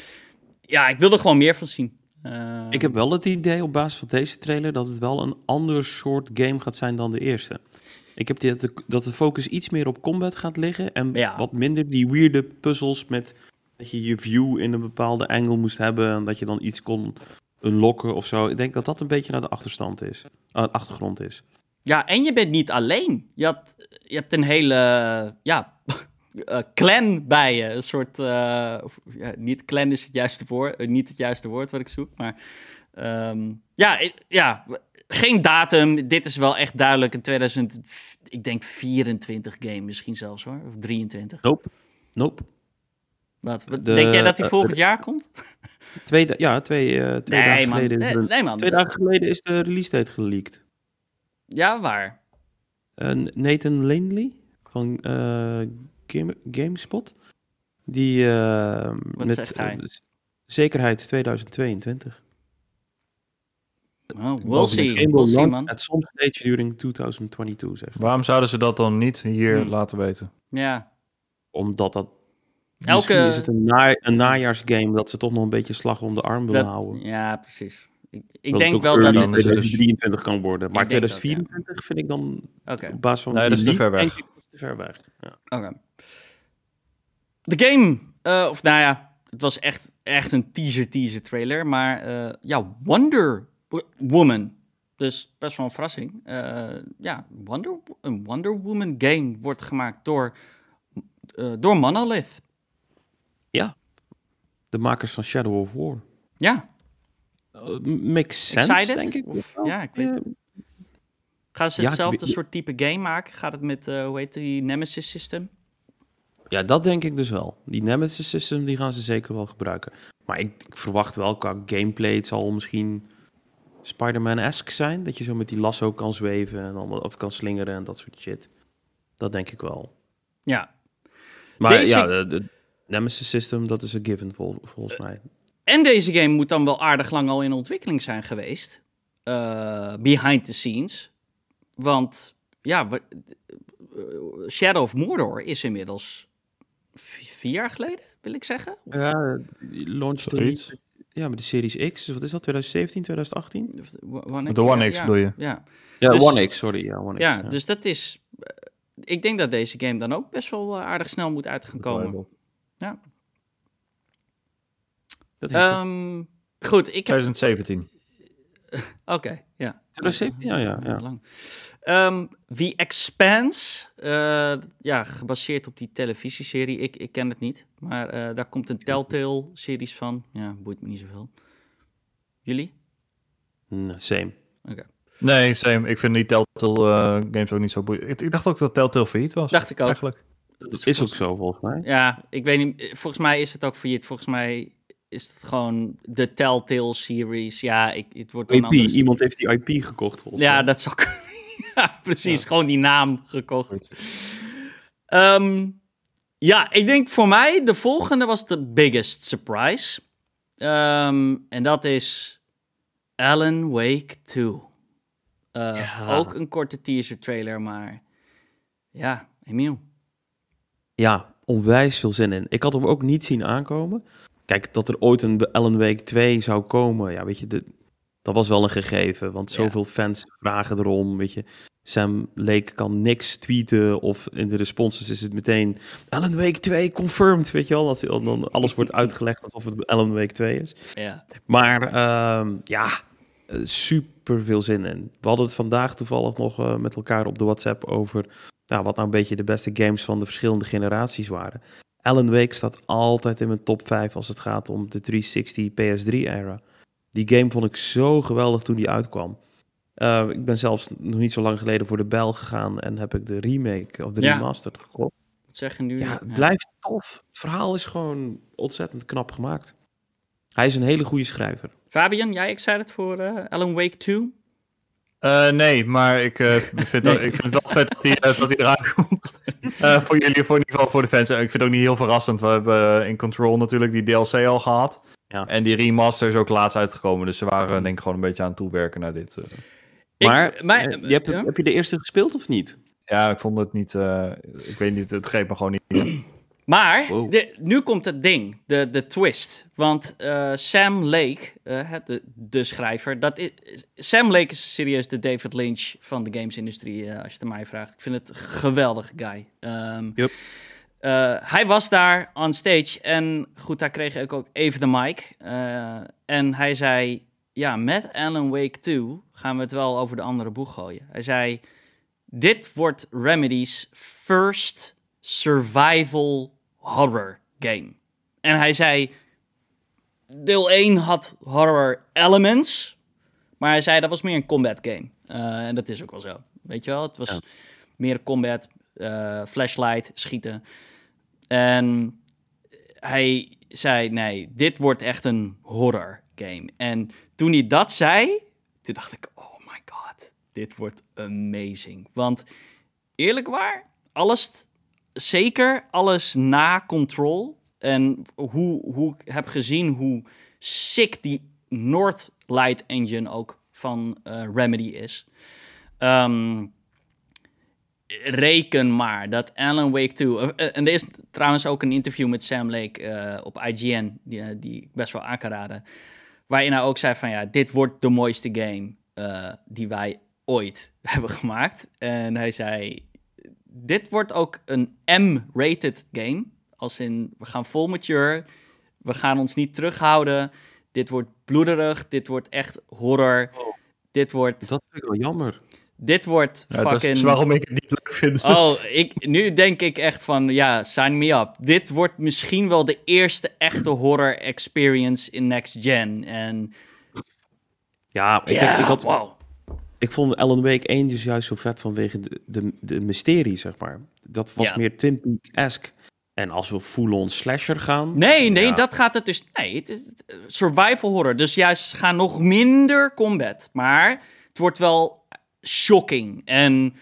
ja, ik wil er gewoon meer van zien. Uh... Ik heb wel het idee op basis van deze trailer dat het wel een ander soort game gaat zijn dan de eerste. Ik heb die, dat de focus iets meer op combat gaat liggen en ja. wat minder die weirde puzzels met dat je je view in een bepaalde angle moest hebben en dat je dan iets kon unlocken of zo. Ik denk dat dat een beetje naar de achterstand is, uh, achtergrond is. Ja, en je bent niet alleen. Je, had, je hebt een hele ja, uh, *laughs* clan bij je. Een soort, uh, of, ja, niet clan is het juiste woord, niet het juiste woord wat ik zoek, maar um, ja, ja, geen datum. Dit is wel echt duidelijk een 2000, ik denk 24 game misschien zelfs hoor, of 23. Nope, nope. Wat, de, denk jij dat hij volgend uh, jaar komt? Twee, ja, twee, uh, twee nee, dagen man. geleden. Is nee, nee, man. Twee dagen geleden is de release date geleakt. Ja, waar? Uh, Nathan Langley van Game, GameSpot. Die Wat met zegt hij? zekerheid 2022. Well, see. We'll will see, man. At some stage during 2022, zegt hij. Waarom zouden ze dat dan niet hier Hmm. laten weten? Ja. Omdat dat... Elke- Misschien is het een, na, een najaarsgame dat ze toch nog een beetje slag om de arm willen Dat- houden. ja, precies. Ik, ik Dat denk wel dat... het dus- 2023 kan worden. Maar Ik denk dat, 2024 vind ik dan Oké. op basis van... Nee, dat is te ver weg. denk ik, te ver weg. Ja. Oké. De game, eh, of nou ja, het was echt, echt een teaser teaser trailer, maar eh, ja, Wonder Woman. Dus best wel een verrassing. Eh, ja, Wonder, een Wonder Woman game wordt gemaakt door, eh, door Monolith. De makers van Shadow of War. Ja, makes sense, Excited? denk ik. Of- ja, ik weet- Eh, gaan ze Ja, ik hetzelfde soort type game maken? Gaat het met, eh, hoe heet die, Nemesis System? Ja, dat denk ik dus wel. Die Nemesis system die gaan ze zeker wel gebruiken. Maar ik, ik verwacht wel qua gameplay, het zal misschien Spider-Man-esque zijn. Dat je zo met die lasso kan zweven en allemaal, of kan slingeren en dat soort shit. Dat denk ik wel. Ja, Maar Deze- ja, de, de Nemesis system, dat is een given vol, volgens mij. En deze game moet dan wel aardig lang al in ontwikkeling zijn geweest. Eh, behind the scenes. Want ja, eh, Shadow of Mordor is inmiddels vier jaar geleden, wil ik zeggen. Of- Ja, niet. Ja, met de Series X. Dus wat is dat, 2017, 2018? of de One De One ja, X ja, bedoel je? Ja, Ja, Dus- One X, sorry. Ja, One X. ja, dus dat is... eh, ik denk dat deze game dan ook best wel aardig snel moet uit gaan komen. Dat. Ehm, goed, ik heb... 2017. *laughs* Oké, ja. 2017? Ja, ja, ja. Lang. Ehm, The Expanse, eh, ja, gebaseerd op die televisieserie. Ik, ik ken het niet, maar eh, daar komt een Telltale-series van. Ja, boeit me niet zoveel. Jullie? Nee, same. Oké. Nee, same. Ik vind die Telltale eh, games ook niet zo boeiend. Ik, ik dacht ook dat Telltale failliet was. Dacht ik ook. Eigenlijk. Dat is ook zo, volgens mij. Ja, ik weet niet. Volgens mij is het ook failliet. Volgens mij is het gewoon de Telltale-series. Ja, ik, het wordt een IP, andere... iemand heeft die IP gekocht, volgens Ja, dat zou kunnen. *laughs* ja, precies. Gewoon die naam gekocht. Ehm, ja, ik denk voor mij de volgende was de biggest surprise. Ehm, en dat is Alan Wake 2. Eh, Ja. Ook een korte teaser trailer, maar ja, Emiel. Ja, onwijs veel zin in. Ik had hem ook niet zien aankomen. Kijk, dat er ooit een Alan Wake 2 zou komen, ja, weet je, de, dat was wel een gegeven. Want Ja. zoveel fans vragen erom, weet je. Sam Lake kan niks tweeten of in de responses is het meteen Alan Wake 2 confirmed, weet je wel. Dat dan alles wordt *laughs* uitgelegd alsof het Alan Wake 2 is. Ja. Maar ehm, ja, eh, super veel zin in. We hadden het vandaag toevallig nog eh, met elkaar op de WhatsApp over nou, wat nou een beetje de beste games van de verschillende generaties waren. Alan Wake staat altijd in mijn top 5 als het gaat om de 360 PS3-era. Die game vond ik zo geweldig toen die uitkwam. Eh, ik ben zelfs nog niet zo lang geleden voor de bel gegaan en heb ik de remake of de Ja. remastered gekocht. Wat zeggen nu? Ja, het blijft tof. Het verhaal is gewoon ontzettend knap gemaakt. Hij is een hele goede schrijver. Fabian, jij excited voor eh, Alan Wake 2? Eh, nee, maar ik, eh, *laughs* vind Nee. ook- ik vind het wel vet dat hij, eh, dat hij eraan *laughs* komt. Eh, voor jullie, voor in ieder geval voor de fans. En ik vind het ook niet heel verrassend. We hebben in Control natuurlijk die DLC al gehad. Ja. En die remaster is ook laatst uitgekomen. Dus ze waren denk ik gewoon een beetje aan het toewerken naar dit. Ik- Maar, maar- je hebt, ja? heb je de eerste gespeeld of niet? Ja, ik vond het niet... eh, ik weet niet, het greep me gewoon niet. Maar Wow. de- nu komt het ding, de, de twist. Want eh, Sam Lake, eh, de, de schrijver, dat is, Sam Lake is serieus de David Lynch van de gamesindustrie, eh, als je het mij vraagt. Ik vind het een geweldige guy. Ehm, Yup. eh, hij was daar on stage en goed, daar kreeg ik ook even de mic. En hij zei, ja, met Alan Wake 2 gaan we het wel over de andere boeg gooien. Hij zei, dit wordt Remedy's first survival horror game. En hij zei, deel 1 had horror elements, maar hij zei dat was meer een combat game. Eh, en dat is ook wel zo. Weet je wel, het was Ja. meer combat, eh, flashlight, schieten. En hij zei, nee, dit wordt echt een horror game. En toen hij dat zei, toen dacht ik, oh my god, dit wordt amazing. Want eerlijk waar, alles, zeker alles na Control. En hoe, hoe ik heb gezien hoe sick die Northlight engine ook van uh, Remedy is. Um, reken maar dat Alan Wake 2... en er is trouwens ook een interview met Sam Lake op IGN, die, die ik best wel aan. Waarin hij ook zei van ja, dit wordt de mooiste game die wij ooit *laughs* hebben gemaakt. En hij zei, dit wordt ook een M-rated game. Als in, we gaan vol mature, we gaan ons niet terughouden. Dit wordt bloederig, dit wordt echt horror. Oh. Dit wordt... Dat vind ik wel jammer. Dit wordt Ja, fucking... Dat is waarom ik het niet leuk vind. *laughs* Oh, ik, nu denk ik echt van, ja, sign me up. Dit wordt misschien wel de eerste echte horror experience in next gen. En Ja, ik, ja, ik, had, wow. Ik vond Alan Wake 1 dus juist zo vet vanwege de, de, de mysterie, zeg maar. Dat was Ja. meer Twin Peaks-esque. En als we full-on slasher gaan... Nee, nee, ja, dat gaat het dus... Nee, het is survival horror. Dus juist gaan nog minder combat. Maar het wordt wel shocking. En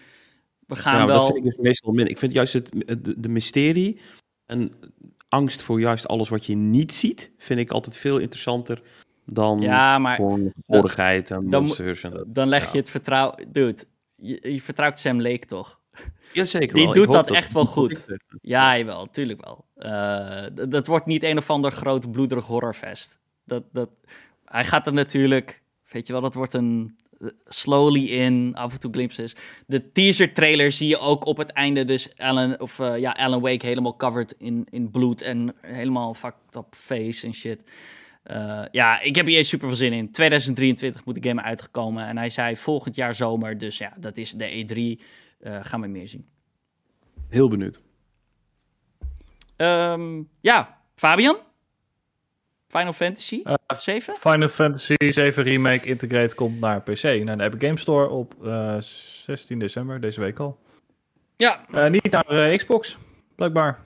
we gaan wel... dat vind ik dus meestal min. Ik vind juist het, de, de mysterie en angst voor juist alles wat je niet ziet, vind ik altijd veel interessanter dan Ja, maar gewoon gorigheid en dan mo- monsters. En, dan leg ja. je het vertrouwen... Dude, je, je vertrouwt Sam Lake toch? ja, zeker die wel. doet dat echt wel goed. Ja, jawel, tuurlijk wel. Eh, dat wordt niet een of ander groot bloederig horrorfest. Dat, dat, hij gaat er natuurlijk, weet je wel, dat wordt een eh, slowly in, af en toe glimpses. De teaser trailer zie je ook op het einde dus Alan, of, eh, ja, Alan Wake helemaal covered in, in bloed en helemaal fucked up face en shit. Eh, ja, ik heb hier super veel zin in. 2023 moet de game uitgekomen en hij zei volgend jaar zomer, dus ja, dat is de E3. Eh, gaan we meer zien. Heel benieuwd. Ehm, ja, Fabian? Final Fantasy Eh, 7? Final Fantasy 7 Remake Integrate komt naar PC, naar de Epic Game Store op eh, 16 december, deze week al. Ja, Eh, niet naar eh, Xbox, blijkbaar.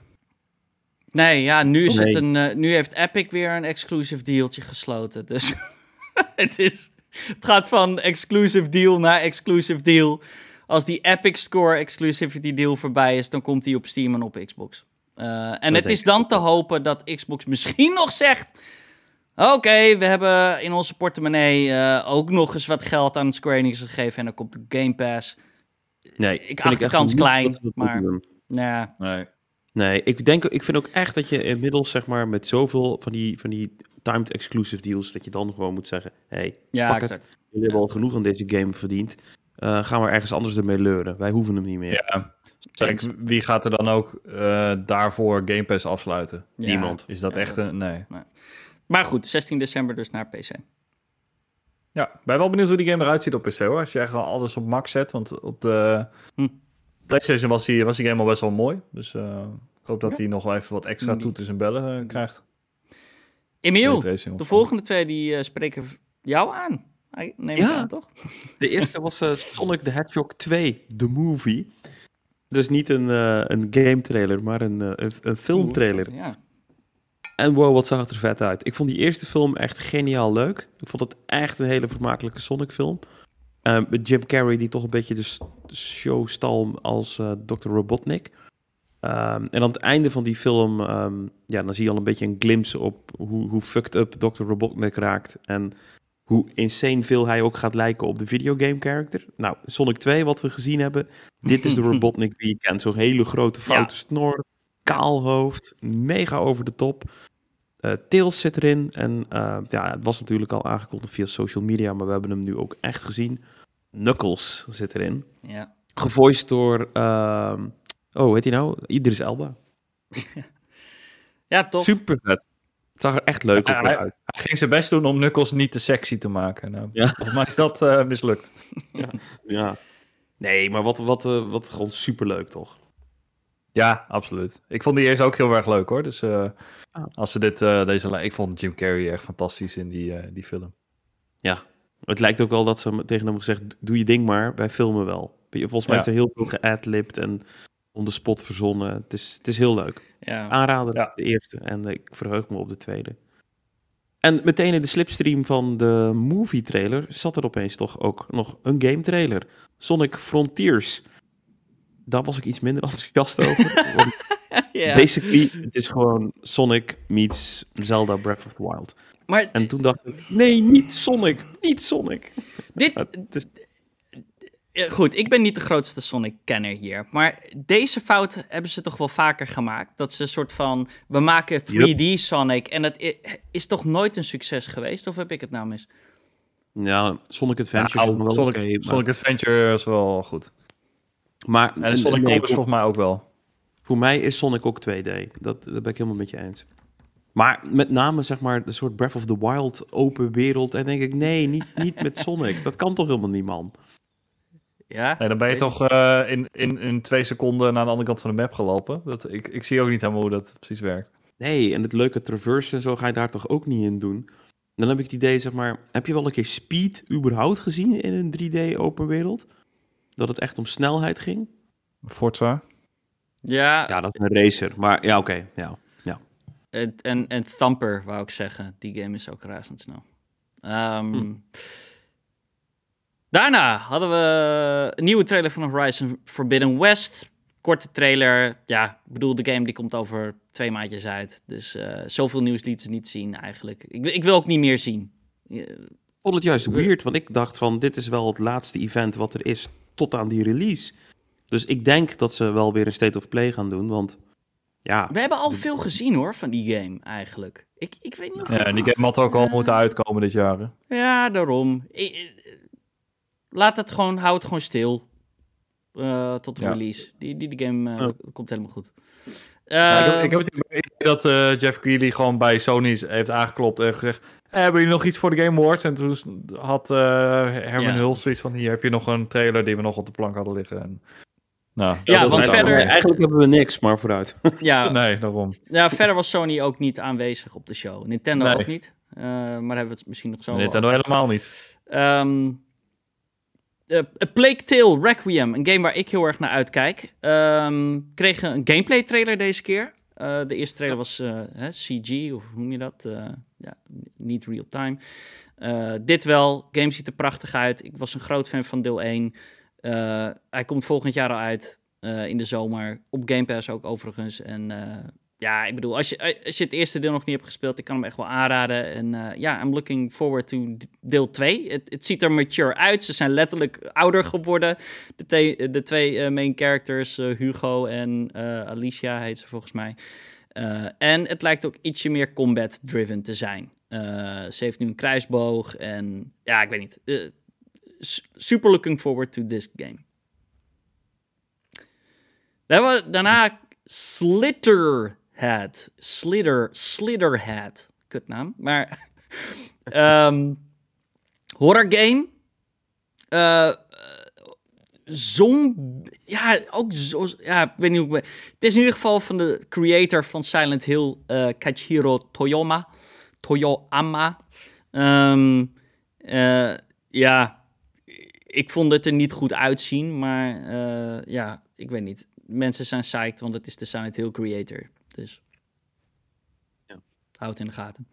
Nee, ja, nu, is Nee. het een, eh, nu heeft Epic weer een exclusive dealtje gesloten. Dus *laughs* het, is, het gaat van exclusive deal naar exclusive deal. Als die Epic Score exclusivity deal voorbij is, dan komt die op Steam en op Xbox. Eh, en het is dan te hopen dat Xbox misschien *laughs* nog zegt... Oké, we hebben in onze portemonnee eh, ook nog eens wat geld aan Square Enix gegeven... en dan komt de Game Pass. Nee, Ik vind acht de kans klein, maar-. Nou ja, Nee. Nee, ik, denk, ik vind ook echt dat je inmiddels, zeg maar, met zoveel van die, van die timed exclusive deals, dat je dan gewoon moet zeggen, hey, ja fuck it, exact. jullie hebben al genoeg aan deze game verdiend. Eh, gaan we ergens anders ermee leuren. Wij hoeven hem niet meer. Ja. Kijk, wie gaat er dan ook eh, daarvoor Game Pass afsluiten? Ja. Niemand. Is dat Ja. echt een... Nee. Maar goed, 16 december dus naar PC. Ja, ben wel benieuwd hoe die game eruit ziet op PC hoor. Als je echt wel alles op max zet. Want op de Hm. PlayStation was die, was die game al best wel mooi. Dus eh, ik hoop dat Ja. hij nog wel even wat extra Die- toeters en bellen eh, krijgt. Emiel, de volgende twee die eh, spreken jou aan. Hij- Neem ik Ja. aan, toch? De eerste was Sonic the Hedgehog 2, de movie. Dus niet een, eh, een game trailer, maar een, een, een filmtrailer. Ja. En wow, wat zag het er vet uit. Ik vond die eerste film echt geniaal leuk. Ik vond het echt een hele vermakelijke Sonic film. Eh, met Jim Carrey die toch een beetje de show stal als eh, Dr. Robotnik. Ehm, en aan het einde van die film, ehm, ja, dan zie je al een beetje een glimpse op hoe, hoe fucked up Dr. Robotnik raakt. En hoe insane veel hij ook gaat lijken op de videogame character. Nou, Sonic 2, wat we gezien hebben. Dit is de *laughs* Robotnik die je kent. Zo'n hele grote foute snor, kaal hoofd, mega over de top. Eh Tails zit erin. En eh, ja, het was natuurlijk al aangekondigd via social media, maar we hebben hem nu ook echt gezien. Knuckles zit erin. ja. Gevoiced door, ehm, oh, heet hij nou? Idris Elba. *laughs* Ja, toch? Super vet. Het zag er echt leuk Ja, hij- uit. Hij ging zijn best doen om Knuckles niet te sexy te maken. Nou, Ja. Volgens mij is dat eh, mislukt. *laughs* Ja. Nee, maar wat, wat, wat gewoon super leuk toch? Ja, absoluut. Ik vond die eerst ook heel erg leuk hoor. Dus eh, Ah. als ze dit, eh, deze... Ik vond Jim Carrey echt fantastisch in die, eh, die film. Het lijkt ook wel dat ze tegen hem gezegd, doe je ding maar, wij filmen wel. Volgens mij Ja. heeft er heel veel geadlibbed en on the spot verzonnen. Het is, het is heel leuk. Ja. Aanrader, Ja. de eerste. En ik verheug me op de tweede. En meteen in de slipstream van de movie trailer zat er opeens toch ook nog een game trailer. Sonic Frontiers. Daar was ik iets minder *laughs* enthousiast over. want *laughs* ja. Basically, het is gewoon Sonic meets Zelda Breath of the Wild. Maar En toen dacht ik, nee, niet Sonic, niet Sonic. dit, *laughs* is, Goed, ik ben niet de grootste Sonic-kenner hier. Maar deze fout hebben ze toch wel vaker gemaakt. Dat ze een soort van. We maken 3D Sonic. En dat is toch nooit een succes geweest? Of heb ik het nou mis? ja, Sonic Adventure Ja, is nog wel Sonic, oké, maar- Sonic Adventure is wel goed. Maar En Sonic nee, Colors volgens mij ook wel. Voor mij is Sonic ook 2D. Dat, dat ben ik helemaal met je eens. Maar met name, zeg maar, de soort Breath of the Wild open wereld. En denk ik, nee, niet, niet met *laughs* Sonic. Dat kan toch helemaal niet, man? Ja? Nee, dan ben je toch eh, in, in, in twee seconden naar de andere kant van de map gelopen. Dat, ik, ik zie ook niet helemaal hoe dat precies werkt. Nee, en het leuke traverse en zo ga je daar toch ook niet in doen? Dan heb ik het idee, zeg maar, heb je wel een keer Speed überhaupt gezien in een 3D open wereld? Dat het echt om snelheid ging? Forza. Ja, Ja, dat is een racer. Maar ja, oké, ja. het- en, en Thumper, wou ik zeggen. Die game is ook razendsnel. Ehm Hm. Daarna hadden we een nieuwe trailer van Horizon Forbidden West. Korte trailer. Ja, ik bedoel, de game die komt over twee maandjes uit. Dus eh, zoveel nieuws lieten ze niet zien eigenlijk. Ik, wil- ik wil ook niet meer zien. Ja, Ik vond het juist weird, want ik dacht van, dit is wel het laatste event wat er is tot aan die release. Dus ik denk dat ze wel weer een State of Play gaan doen, want ja, We hebben al veel gezien hoor, van die game eigenlijk. Ik, ik weet niet of Ja, die game had ook al moeten uitkomen dit jaar. hè. Ja, daarom. I- laat het gewoon, houd het gewoon stil. Eh, tot de Ja. release. Die, die, die game eh, Ja. komt helemaal goed. Ja, ik, heb, Eh, ik heb het idee dat eh, Jeff Keighley gewoon bij Sony heeft aangeklopt en gezegd... "Eh, hebben jullie nog iets voor de Game Awards? En toen had eh, Herman Ja. Hulst zoiets van... hier heb je nog een trailer die we nog op de plank hadden liggen. En, nou, Ja, dat want verder- eigenlijk- eigenlijk hebben we niks, maar vooruit. *laughs* ja, Nee, daarom. ja, verder was Sony ook niet aanwezig op de show. Nintendo Nee. ook niet. Eh, maar hebben we het misschien nog zo wel Nintendo helemaal niet. Ehm eh, A Plague Tale Requiem, een game waar ik heel erg naar uitkijk, ehm kreeg een gameplay trailer deze keer. Eh, de eerste trailer was eh, hè, CG, of hoe noem je dat? Eh, ja, niet real time. Eh, dit wel, game ziet er prachtig uit. Ik was een groot fan van deel 1. Eh, hij komt volgend jaar al uit, in de zomer. Op Game Pass ook overigens. En ja, ik bedoel, als je, als je het eerste deel nog niet hebt gespeeld, ik kan hem echt wel aanraden. En eh, ja, I'm looking forward to deel 2. Het, ziet er mature uit. Ze zijn letterlijk ouder geworden. De, de twee eh, main characters, eh, Hugo en eh, Alicia heet ze volgens mij. Eh, en het lijkt ook ietsje meer combat-driven te zijn. Eh, ze heeft nu een kruisboog en ja, ik weet niet. Eh, super looking forward to this game. Dan hebben Slitterhead. Slitter, Slitterhead. Kutnaam. Maar *laughs* ehm horror game. Zom... Ja, ook zo... Ja, ik weet niet hoe ik... Het is in ieder geval van de creator van Silent Hill, eh Kachiro Toyoma. Toyoama. Ehm, eh, ja, ik vond het er niet goed uitzien, maar ja, ik weet niet. Mensen zijn psyched, want het is de Silent Hill creator. Dus Ja. houd in de gaten.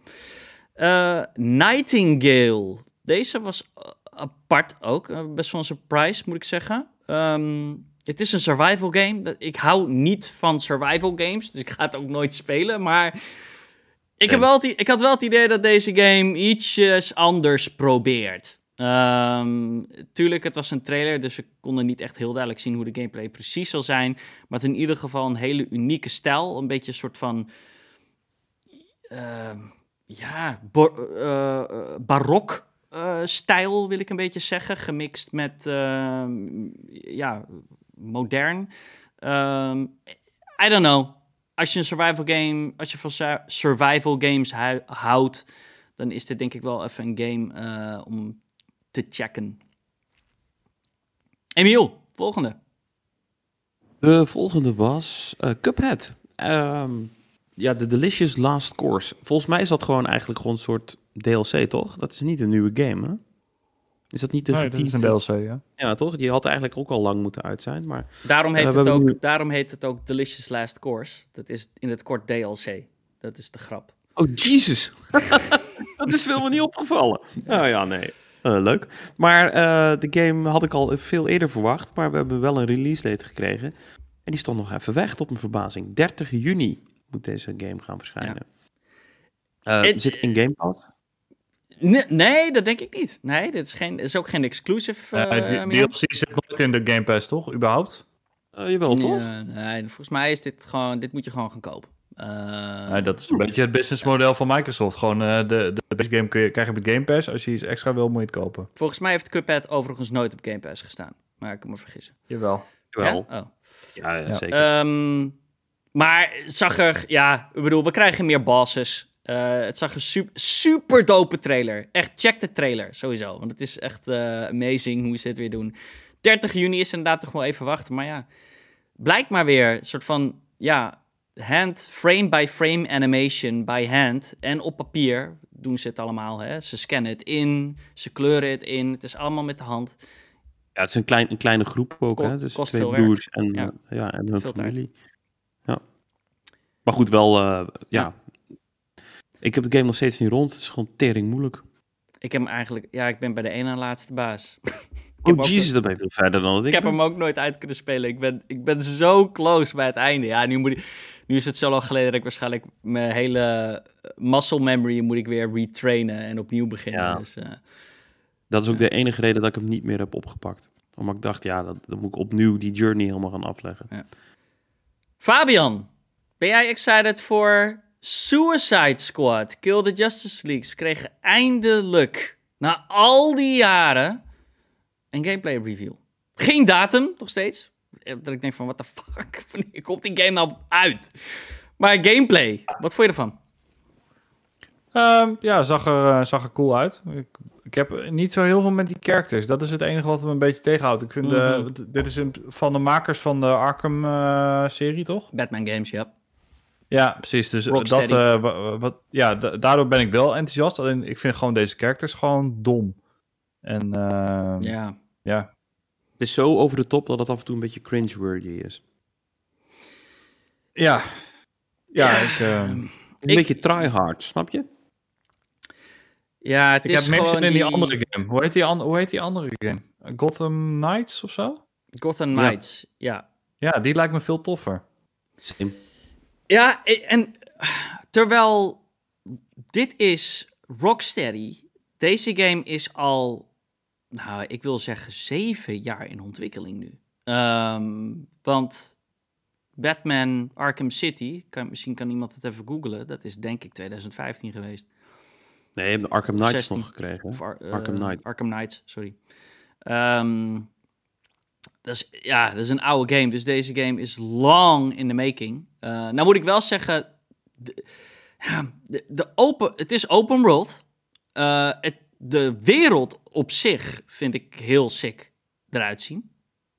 Eh, Nightingale. Deze was eh, apart ook. eh, best wel een surprise, moet ik zeggen. Ehm, het is een survival game. Dat- Ik hou niet van survival games, dus ik ga het ook nooit spelen. Maar ik, heb wel het, ik had wel het idee dat deze game ietsjes anders probeert. Ehm, tuurlijk, het was een trailer, dus we konden niet echt heel duidelijk zien hoe de gameplay precies zal zijn. Maar het in ieder geval een hele unieke stijl. Een beetje een soort van... ehm, ja, eh, eh, barok eh, stijl wil ik een beetje zeggen. Gemixt met, ehm, ja, modern. I don't know. Als je een survival game, als je van su- survival games houdt, dan is dit denk ik wel even een game om te checken. Emiel, volgende. De volgende was eh, Cuphead. Ehm, ja, de Delicious Last Course. Volgens mij is dat gewoon eigenlijk gewoon een soort DLC, toch? Dat is niet een nieuwe game, hè? Is dat niet de Nee, dat is een DLC, ja. Ja, toch? Die had eigenlijk ook al lang moeten uit zijn, maar... Daarom heet, Eh, we het, ook, nu- daarom heet het ook Delicious Last Course. Dat is in het kort DLC. Dat is de grap. Oh, Jesus! *laughs* dat is helemaal niet opgevallen. Oh ja, nee. Eh, leuk. Maar eh, de game had ik al veel eerder verwacht, maar we hebben wel een release date gekregen. En die stond nog even weg, tot mijn verbazing. 30 juni moet deze game gaan verschijnen. Ja. Uh, zit in Game Pass? Nee, nee, dat denk ik niet. Nee, dit is, geen, is ook geen exclusive. Uh, uh, DLC zit nooit in de Game Pass, toch? Überhaupt? Uh, jawel, toch? nee, volgens mij is dit gewoon... Dit moet je gewoon gaan kopen. Nee, dat is een beetje het businessmodel van Microsoft. Gewoon de, de base game kun je, krijg je met Game Pass. Als je iets extra wil, moet je het kopen. Volgens mij heeft Cuphead overigens nooit op Game Pass gestaan. Maar ik kan me vergissen. Jawel. Jawel. Ja? Oh. Ja, ja, zeker. Um, maar zag er... Ja, ik bedoel, we krijgen meer bosses. Uh, het zag een super, super dope trailer. Echt, check de trailer, sowieso. Want het is echt uh, amazing hoe ze het weer doen. 30 juni is inderdaad toch wel even wachten. Maar ja, blijkt maar weer een soort van... Ja, hand, frame-by-frame animation by hand. En op papier doen ze het allemaal. Hè? Ze scannen het in, ze kleuren het in. Het is allemaal met de hand. Ja, het is een, klein, een kleine groep ook. Ko hè? Dus kost twee broers werk. en, Ja. ja. ja, en hun familie. Ja. Maar goed, wel, uh, ja. Ik heb de game nog steeds niet rond. Het is gewoon tering moeilijk. Ik heb hem eigenlijk... Ja, ik ben bij de ene laatste baas. *laughs* Oh, jezus, dat ben je veel verder dan ik Ik heb hem ook nooit uit kunnen spelen. Ik ben, ik ben zo close bij het einde. Ja, nu, moet ik, nu is het zo lang geleden dat ik waarschijnlijk mijn hele eh, muscle memory moet ik weer retrainen en opnieuw beginnen. Ja. Dus, eh, Dat is ook de enige reden dat ik hem niet meer heb opgepakt. Omdat ik dacht, ja, dat, dan moet ik opnieuw die journey helemaal gaan afleggen. Fabian, ben jij excited voor Suicide Squad? Kill the Justice League. Ze kregen eindelijk, na al die jaren, een gameplay review. Geen datum, nog steeds. Eh, Dat ik denk van, what the fuck? *laughs* Wanneer komt die game nou uit? Maar gameplay, wat vond je ervan? Ehm, ja, zag er, eh, zag er cool uit. Ik, ik heb niet zo heel veel met die characters. Dat is het enige wat me een beetje tegenhoudt. Ik vind, eh, Mhm. dit is een, van de makers van de Arkham-serie, toch? Batman games, ja. Ja, precies. Dus Rocksteady. dat, eh, wa- wat, ja, da- daardoor ben ik wel enthousiast. Alleen ik vind gewoon deze characters gewoon dom. En ehm, ja. Ja, Het is zo over de top dat het af en toe een beetje cringe-worthy is. Ja. Ja, Ja, ik, ehm, Een Ik- beetje tryhard, snap je? ja het ik is heb mensen gewoon in die andere game. Hoe heet die, an- hoe heet die andere game? Gotham Knights of zo? Gotham. Knights, ja. Ja, die lijkt me veel toffer. Same. Ja, en terwijl dit is Rocksteady, deze game is al, nou, ik wil zeggen zeven jaar in ontwikkeling nu. Ehm, want Batman Arkham City, kan, misschien kan iemand het even googlen, dat is denk ik 2015 geweest. Nee, je hebt de Arkham Knights 16. nog gekregen. Of? Ar- eh, Arkham Knight. Arkham Knights, sorry. Ehm, dat is, ja, dat is een oude game. Dus deze game is long in the making. Eh, nou moet ik wel zeggen... De, de, de open, het is open world. Eh, het, de wereld op zich vind ik heel sick eruit zien.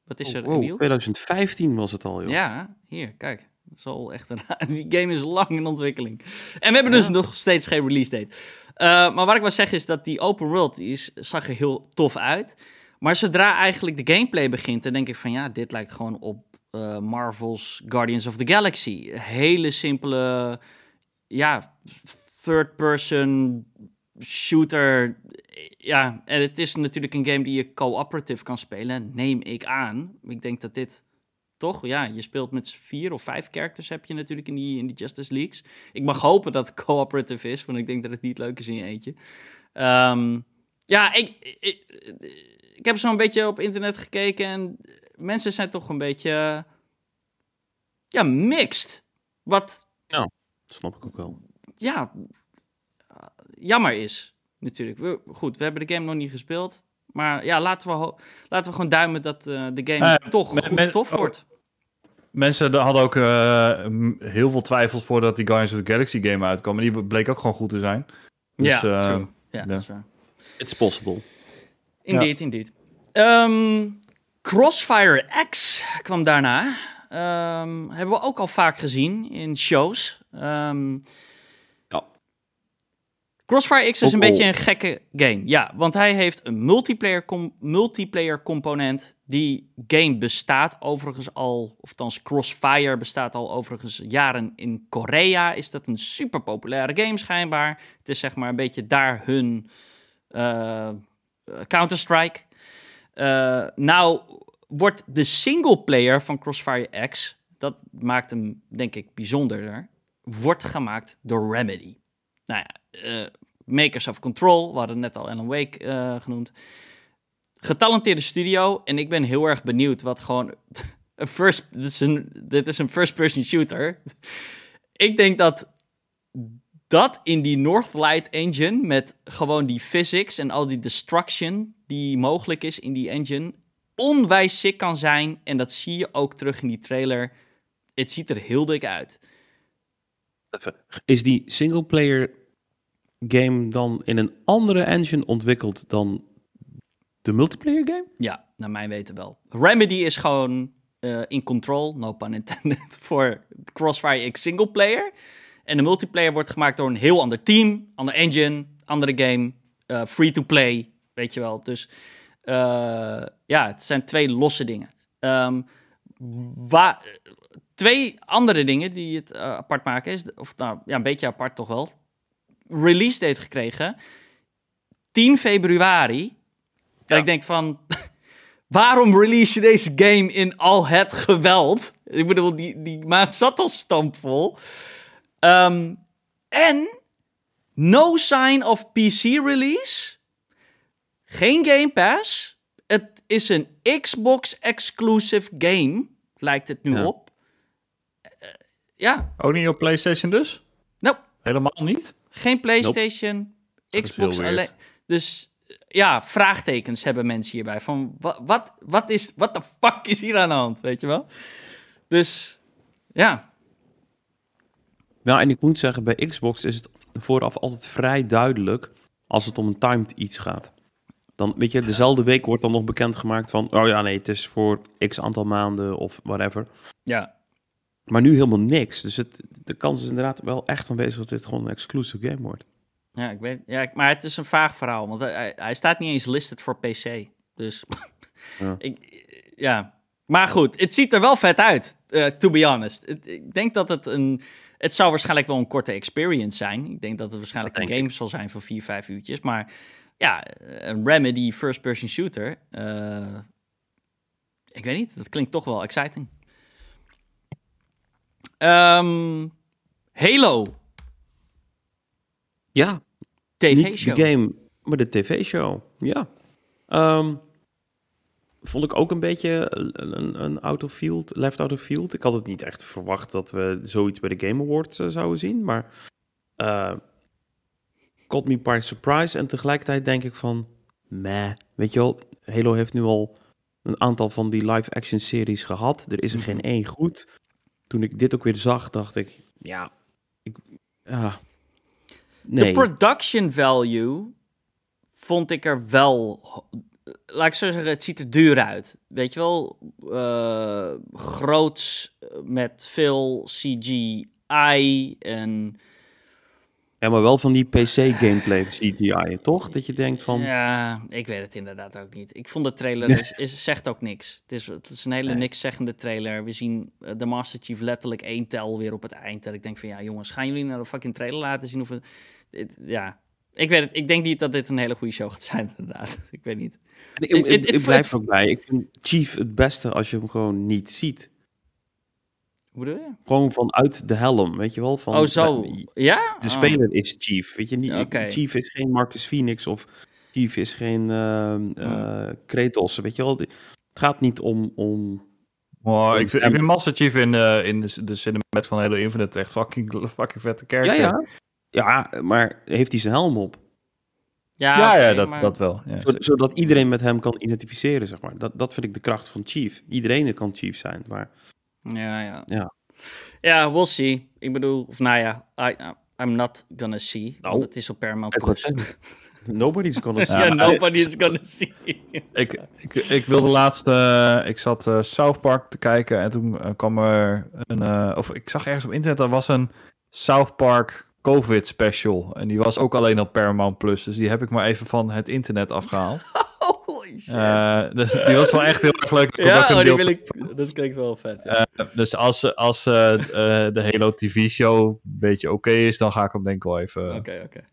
Wat is er, Oh, wow, Emiel? 2015 was het al, joh. Ja, hier, kijk. Dat is al echt een, *laughs* die game is lang in ontwikkeling. En we hebben dus nog steeds geen release date. Eh, maar wat ik wil zeggen is dat die open world die is, zag er heel tof uit. Maar zodra eigenlijk de gameplay begint, dan denk ik van ja, dit lijkt gewoon op eh, Marvel's Guardians of the Galaxy. Hele simpele, ja, third-person shooter. Ja, en het is natuurlijk een game die je cooperative kan spelen, neem ik aan. Ik denk dat dit toch? Ja, je speelt met vier of vijf characters heb je natuurlijk in die, in die Justice Leagues. Ik mag hopen dat het cooperative is, want ik denk dat het niet leuk is in je eentje. Ehm, ja, ik, ik, ik heb zo een beetje op internet gekeken en mensen zijn toch een beetje, ja, mixed. Wat, Snap ik ook wel. ja, jammer is natuurlijk. We, goed, we hebben de game nog niet gespeeld. Maar ja, laten we, laten we gewoon duimen dat eh, de game Eh, toch met- goed met- tof oh, wordt. Mensen de- hadden ook eh, heel veel twijfels voordat die Guardians of the Galaxy game uitkwam. En die bleek ook gewoon goed te zijn. Dus, ja, eh, true. Ja, ja. dat is waar. It's possible. Indeed, indeed. Ehm, Crossfire X kwam daarna. Ehm, hebben we ook al vaak gezien in shows. Ehm. Crossfire X is een beetje een gekke game. Ja, want hij heeft een multiplayer, com- multiplayer component. Die game bestaat overigens al, of Crossfire bestaat al overigens jaren in Korea. Is dat een super populaire game schijnbaar. Het is zeg maar een beetje daar hun eh, Counter-Strike. Eh, nou wordt de singleplayer van Crossfire X, dat maakt hem denk ik bijzonderder, wordt gemaakt door Remedy. Nou ja, uh, makers of Control, we hadden net al Alan Wake uh, genoemd. Getalenteerde studio en ik ben heel erg benieuwd wat gewoon... *laughs* een first, dit, is een, dit is een first-person shooter. *laughs* ik denk dat dat in die Northlight engine met gewoon die physics en al die destruction die mogelijk is in die engine onwijs sick kan zijn. En dat zie je ook terug in die trailer. Het ziet er heel dik uit. Is die singleplayer game dan in een andere engine ontwikkeld dan de multiplayer game? Ja, naar mijn weten wel. Remedy is gewoon uh, in control, no pun intended, *laughs* voor Crossfire X singleplayer. En de multiplayer wordt gemaakt door een heel ander team, ander engine, andere game, uh, free to play, weet je wel. Dus uh, ja, het zijn twee losse dingen. Um, twee andere dingen die het apart maken is, of nou ja, een beetje apart toch wel. Release date gekregen 10 februari. Ja. En ik denk van, *laughs* waarom release je deze game in al het geweld? Ik bedoel, die, die maand zat al stampvol. Um, en no sign of PC release. Geen Game Pass. Het is een Xbox exclusive game. Lijkt het nu op. Uh, ja. Ook niet op PlayStation dus? Nope. Helemaal niet? Geen PlayStation. Xbox alleen. Dus ja, vraagtekens hebben mensen hierbij. Van wat, wat, wat is, wat de fuck is hier aan de hand, weet je wel? Dus ja. Ja, en ik moet zeggen, bij Xbox is het vooraf altijd vrij duidelijk als het om een timed iets gaat. Dan weet je, dezelfde week wordt dan nog bekendgemaakt van, oh ja, nee, het is voor x aantal maanden of whatever. Ja. Maar nu helemaal niks. Dus het, de kans is inderdaad wel echt aanwezig dat dit gewoon een exclusive game wordt. Ja, ik weet, ja, maar het is een vaag verhaal, want hij, hij staat niet eens listed voor PC. Dus *laughs* ja. Ik, ja. Maar goed, het ziet er wel vet uit, uh, to be honest. ik denk dat het een het zou waarschijnlijk wel een korte experience zijn. Ik denk dat het waarschijnlijk een game zal zijn van 4, 5 uurtjes. Maar ja, een Remedy first-person shooter. Uh, ik weet niet, dat klinkt toch wel exciting. Um, Halo. Ja. TV-show. de game, maar de tv-show. Ja. Um, vond ik ook een beetje een, een out of field, left out of field. Ik had het niet echt verwacht dat we zoiets bij de Game Awards uh, zouden zien, maar uh, caught me by surprise. En tegelijkertijd denk ik van, meh, weet je wel, Halo heeft nu al een aantal van die live-action series gehad. Er is er geen mhm. één goed. Toen ik dit ook weer zag, dacht ik, ja, ik, nee. De production value vond ik er wel laat ik zo zeggen, het ziet er duur uit. Weet je wel, uh, groots met veel CGI en... Ja, maar wel van die PC-gameplay CGI, toch? Dat je denkt van... Ja, ik weet het inderdaad ook niet. Ik vond de trailer, *laughs* is, is, zegt ook niks. Het is, het is een hele nee. niks zeggende trailer. We zien eh, de Master Chief letterlijk één tel weer op het eind. Dat ik denk van, ja jongens, gaan jullie naar de fucking trailer laten zien of... Het, ja, ik weet het. Ik denk niet dat dit een hele goede show gaat zijn, *laughs* inderdaad. Ik weet niet. Ik, ik, ik, ik blijf ook bij. Ik vind Chief het beste als je hem gewoon niet ziet. Hoe bedoel je? Gewoon vanuit de helm, weet je wel? Van, oh, zo. Ja? De speler is Chief, weet je niet? Okay. Chief is geen Marcus Phoenix of Chief is geen uh, uh, Kratos, weet je wel? Het gaat niet om... om Oh, ik, vind, ik vind Master Chief in, uh, in de, de cinematic van Halo Infinite echt fucking, fucking vette kerk. Ja, ja. Ja, maar heeft hij zijn helm op? Ja, ja, ja dat, dat wel. Ja. Zodat iedereen met hem kan identificeren, zeg maar. Dat, dat vind ik de kracht van Chief. Iedereen kan Chief zijn, maar... Ja, ja. Ja, ja we'll see. Ik bedoel, of nou ja, I, I'm not gonna see. Nou, want het is op Paramount Plus. *laughs* Nobody's gonna see. *laughs* Ja, nobody's gonna see. *laughs* ik, ik, ik wilde laatst... Uh, ik zat uh, South Park te kijken en toen uh, kwam er een... of ik zag ergens op internet, er was een South Park COVID special. En die was ook alleen op Paramount Plus. Dus die heb ik maar even van het internet afgehaald. Holy shit. Uh, dus die was wel echt heel erg leuk. Ja, oh, die wil ik, dat klinkt wel vet. Ja. Uh, dus als, als uh, de Halo TV-show een beetje oké okay is, dan ga ik hem denk ik wel even okay, okay.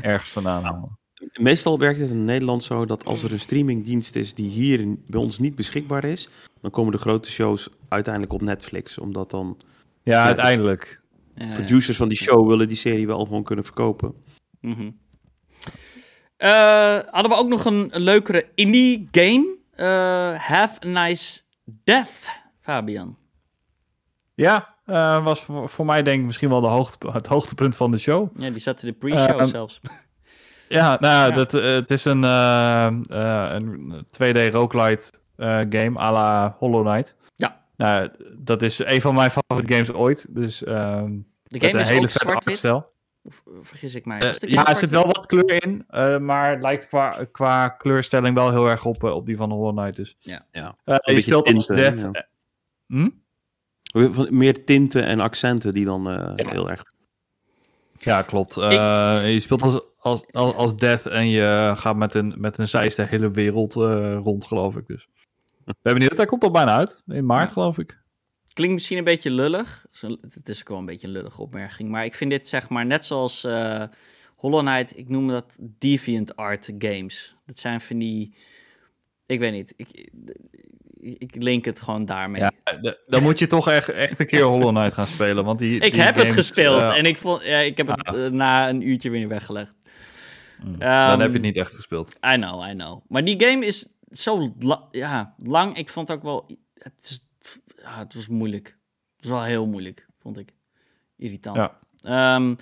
ergens vandaan halen. meestal werkt het in Nederland zo dat als er een streamingdienst is die hier in- bij ons niet beschikbaar is, dan komen de grote shows uiteindelijk op Netflix. Omdat dan Ja, uiteindelijk. Ja, ja. producers van die show willen die serie wel gewoon kunnen verkopen. Mhm. Eh, hadden we ook nog een, een leukere indie game. Eh, Have a Nice Death, Fabian. Ja, eh, was voor, voor mij denk ik misschien wel de hoogte, het hoogtepunt van de show. Ja, die zat in de pre-show Ehm, zelfs. *laughs* Ja, nou ja. Dat, eh, het is een, eh, eh, een 2D roguelite eh, game à la Hollow Knight. Ja. Nou, dat is een van mijn favoriete games ooit. Dus ehm De game een is hele ook zwart-wit. Of eh, vergis ik mij? Eh, ja, er zit wel wat kleur in, eh, maar het lijkt qua, qua kleurstelling wel heel erg op, op die van Hollow Knight. Dus. Ja. Ja. Eh, je speelt als Death. ja. Hm? Meer tinten en accenten die dan eh, Ja. heel erg. Ja, klopt. Eh, Je speelt als, als, als, als Death en je gaat met een, met een zeis de hele wereld eh, rond, geloof ik. Dus. *laughs* We hebben niet, hij komt al bijna uit. In maart, Ja. geloof ik. Klinkt misschien een beetje lullig. Het is ook wel een beetje een lullige opmerking. Maar ik vind dit zeg maar net zoals eh, Hollow Knight. Ik noem dat deviant art games. Dat zijn van die... Ik weet niet. Ik, ik link het gewoon daarmee. Ja, dan moet je toch echt, echt een keer Hollow Knight gaan spelen. Want die, ik die heb het gespeeld en ik, vond, ja, ik heb het eh, na een uurtje weer weggelegd. mm, dan heb je het niet echt gespeeld. I know, I know. Maar die game is zo la- ja, lang. Ik vond het ook wel... Het, is, ja, het was moeilijk. Het was wel heel moeilijk, vond ik. Irritant. Ja. Ehm,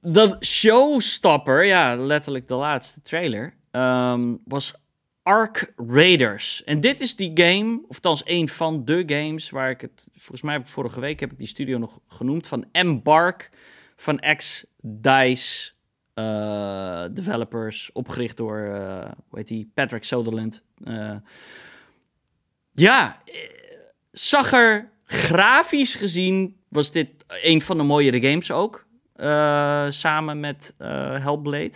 de showstopper, ja, letterlijk de laatste trailer, ehm, was Ark Raiders. En dit is die game, of althans een van de games waar ik het, volgens mij heb ik vorige week heb ik die studio nog genoemd, van Embark, van ex-DICE eh, developers, opgericht door, eh hoe heet die, Patrick Sutherland. Eh, ja, eh, zag er grafisch gezien, was dit een van de mooiere games ook. eh, samen met eh Hellblade.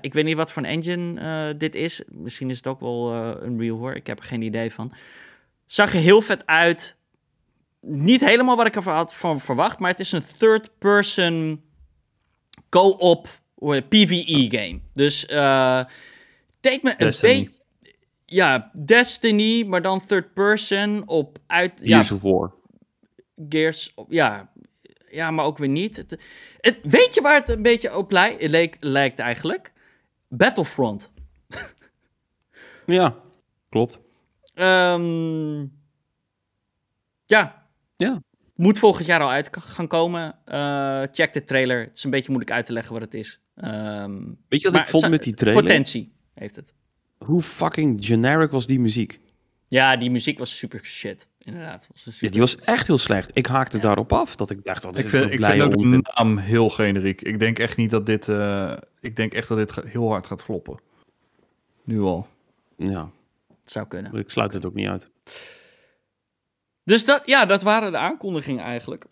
Ik weet niet wat voor een engine dit is. Misschien is het ook wel eh Unreal hoor. Ik heb er geen idee van. Zag er heel vet uit. Niet helemaal wat ik ervan had van verwacht. Maar het is een third-person co-op PvE game. Dus deed me een beetje... Ja, Destiny, maar dan third person op uit... Ja, Gears of War. Gears, ja, ja, maar ook weer niet. Het, het- weet je waar het een beetje op lij- leek, lijkt eigenlijk? Battlefront. *laughs* Ja, klopt. Ehm, ja. Ja. Moet volgend jaar al uit gaan komen. Eh, check de trailer. Het is een beetje moeilijk uit te leggen wat het is. Ehm, Weet je wat ik vond met die trailer? Potentie heeft het. Hoe fucking generic was die muziek? Ja, die muziek was super shit. Inderdaad. Was super... Ja, die was echt heel slecht. Ik haakte daarop af. Dat ik dacht, wat is Ik het vind, ik vind ook de naam heel generiek. Ik denk echt niet dat dit... eh, ik denk echt dat dit heel hard gaat floppen. Nu al. Ja, Het zou kunnen. ik sluit het ook niet uit. Dus dat, ja, dat waren de aankondigingen eigenlijk.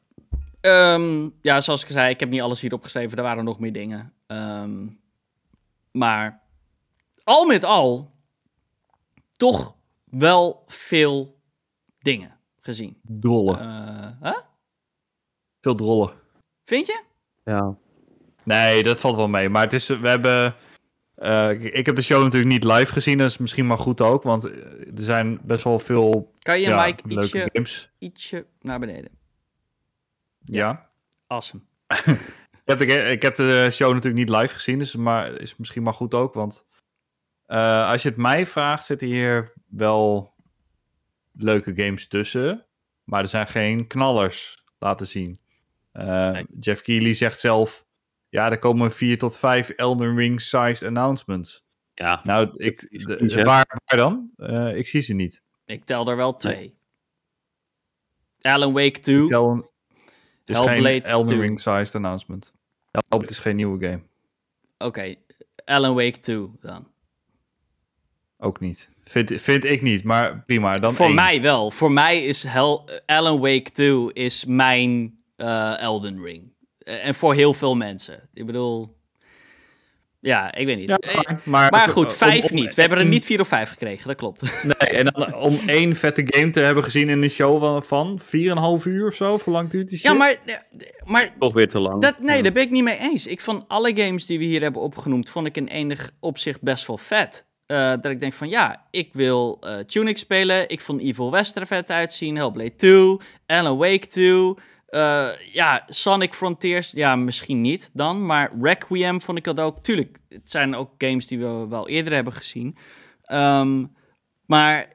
Ehm, ja, zoals ik zei, ik heb niet alles hierop geschreven. Er waren nog meer dingen. Ehm, maar al met al, toch wel veel dingen gezien. Drollen. Eh, huh? Veel drollen. Vind je? Ja. Nee, dat valt wel mee. Maar het is, we hebben... eh, ik- ik heb de show natuurlijk niet live gezien. Dat is misschien maar goed ook. Want eh, er zijn best wel veel Kan je ja, Mike leuke ietsje, games. ietsje naar beneden? Ja. Awesome. *laughs* Ik heb, de, ik heb de show natuurlijk niet live gezien. Dus maar is misschien maar goed ook. Want eh, als je het mij vraagt, zitten hier wel leuke games tussen. Maar er zijn geen knallers laten zien. Eh, Nee. Jeff Keighley zegt zelf... Ja, er komen vier tot vijf Elden Ring-sized announcements. Ja, Nou, ik, de- waar, waar dan? Eh, ik zie ze niet. Ik tel er wel twee. Alan Wake 2. Ik tel een, het is Hellblade geen Elden 2. Ring-sized announcement. Hellblade is geen nieuwe game. Oké, Alan Wake 2 dan. Ook niet. Vind, vind ik niet, maar prima. Dan Voor één. mij wel. Voor mij is Hell, Alan Wake 2 is mijn eh, Elden Ring. Eh, en voor heel veel mensen. Ik bedoel, Ja, ik weet niet. Ja, Eh, fijn. maar, maar, goed, vijf om- niet. We hebben er niet vier of vijf gekregen, dat klopt. *laughs* Nee, en dan om één vette game te hebben gezien in een show van, van 4,5 uur of zo. Hoe lang duurt die shit? Ja, maar, maar Toch weer te lang. dat, nee, Ja. daar ben ik niet mee eens. Ik vond alle games die we hier hebben opgenoemd, vond ik in enig opzicht best wel vet. Eh, dat ik denk van, ja, ik wil eh Tunic spelen. Ik vond Evil West er vet uitzien. Hellblade 2, Alan Wake 2. eh, ja, Sonic Frontiers, ja, misschien niet dan. Maar Requiem vond ik dat ook. Tuurlijk, het zijn ook games die we wel eerder hebben gezien. Ehm, maar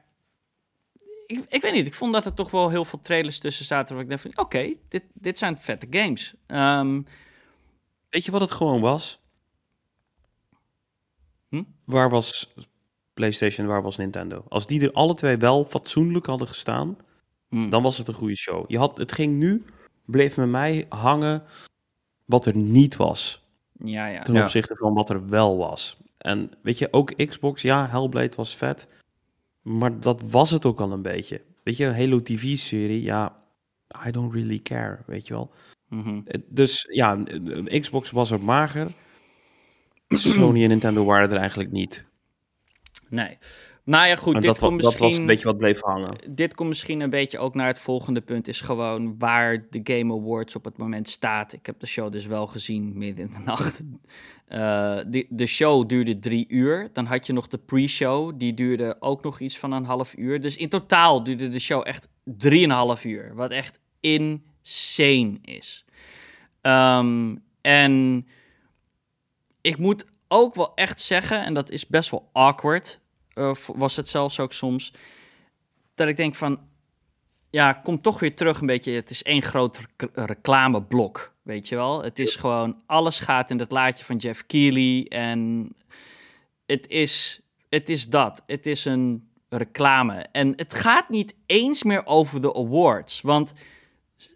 ik, ik weet niet, ik vond dat er toch wel heel veel trailers tussen zaten... waar ik dacht van, oké, dit, dit zijn vette games. Ehm, Weet je wat het gewoon was? Waar was PlayStation, waar was Nintendo? Als die er alle twee wel fatsoenlijk hadden gestaan, hmm, dan was het een goede show. Je had, het ging nu, bleef met mij hangen wat er niet was. ja, ja. Ten Ja. opzichte van wat er wel was. En weet je, ook Xbox, ja, Hellblade was vet. Maar dat was het ook al een beetje. Weet je, Halo TV-serie, ja, I don't really care, weet je wel. Mhm. Eh, Dus ja, eh, Xbox was er mager. Sony *clears throat* en Nintendo waren er eigenlijk niet. Nee. Nou ja, goed, dit dat, dat was misschien... een beetje wat bleef hangen. dit komt misschien een beetje ook naar het volgende punt, is gewoon waar de Game Awards op het moment staat. Ik heb de show dus wel gezien midden in de nacht. *laughs* Eh, de, de show duurde drie uur. Dan had je nog de pre-show, die duurde ook nog iets van een half uur. Dus in totaal duurde de show echt drieënhalf uur. Wat echt insane is. Ehm, en ik moet ook wel echt zeggen, en dat is best wel awkward, eh, was het zelfs ook soms dat ik denk van, ja, kom toch weer terug een beetje. Het is één groot rec- reclameblok, weet je wel. Het is gewoon, alles gaat in het laadje van Jeff Keighley en het is, het is dat. Het is een reclame. En het gaat niet eens meer over de awards, want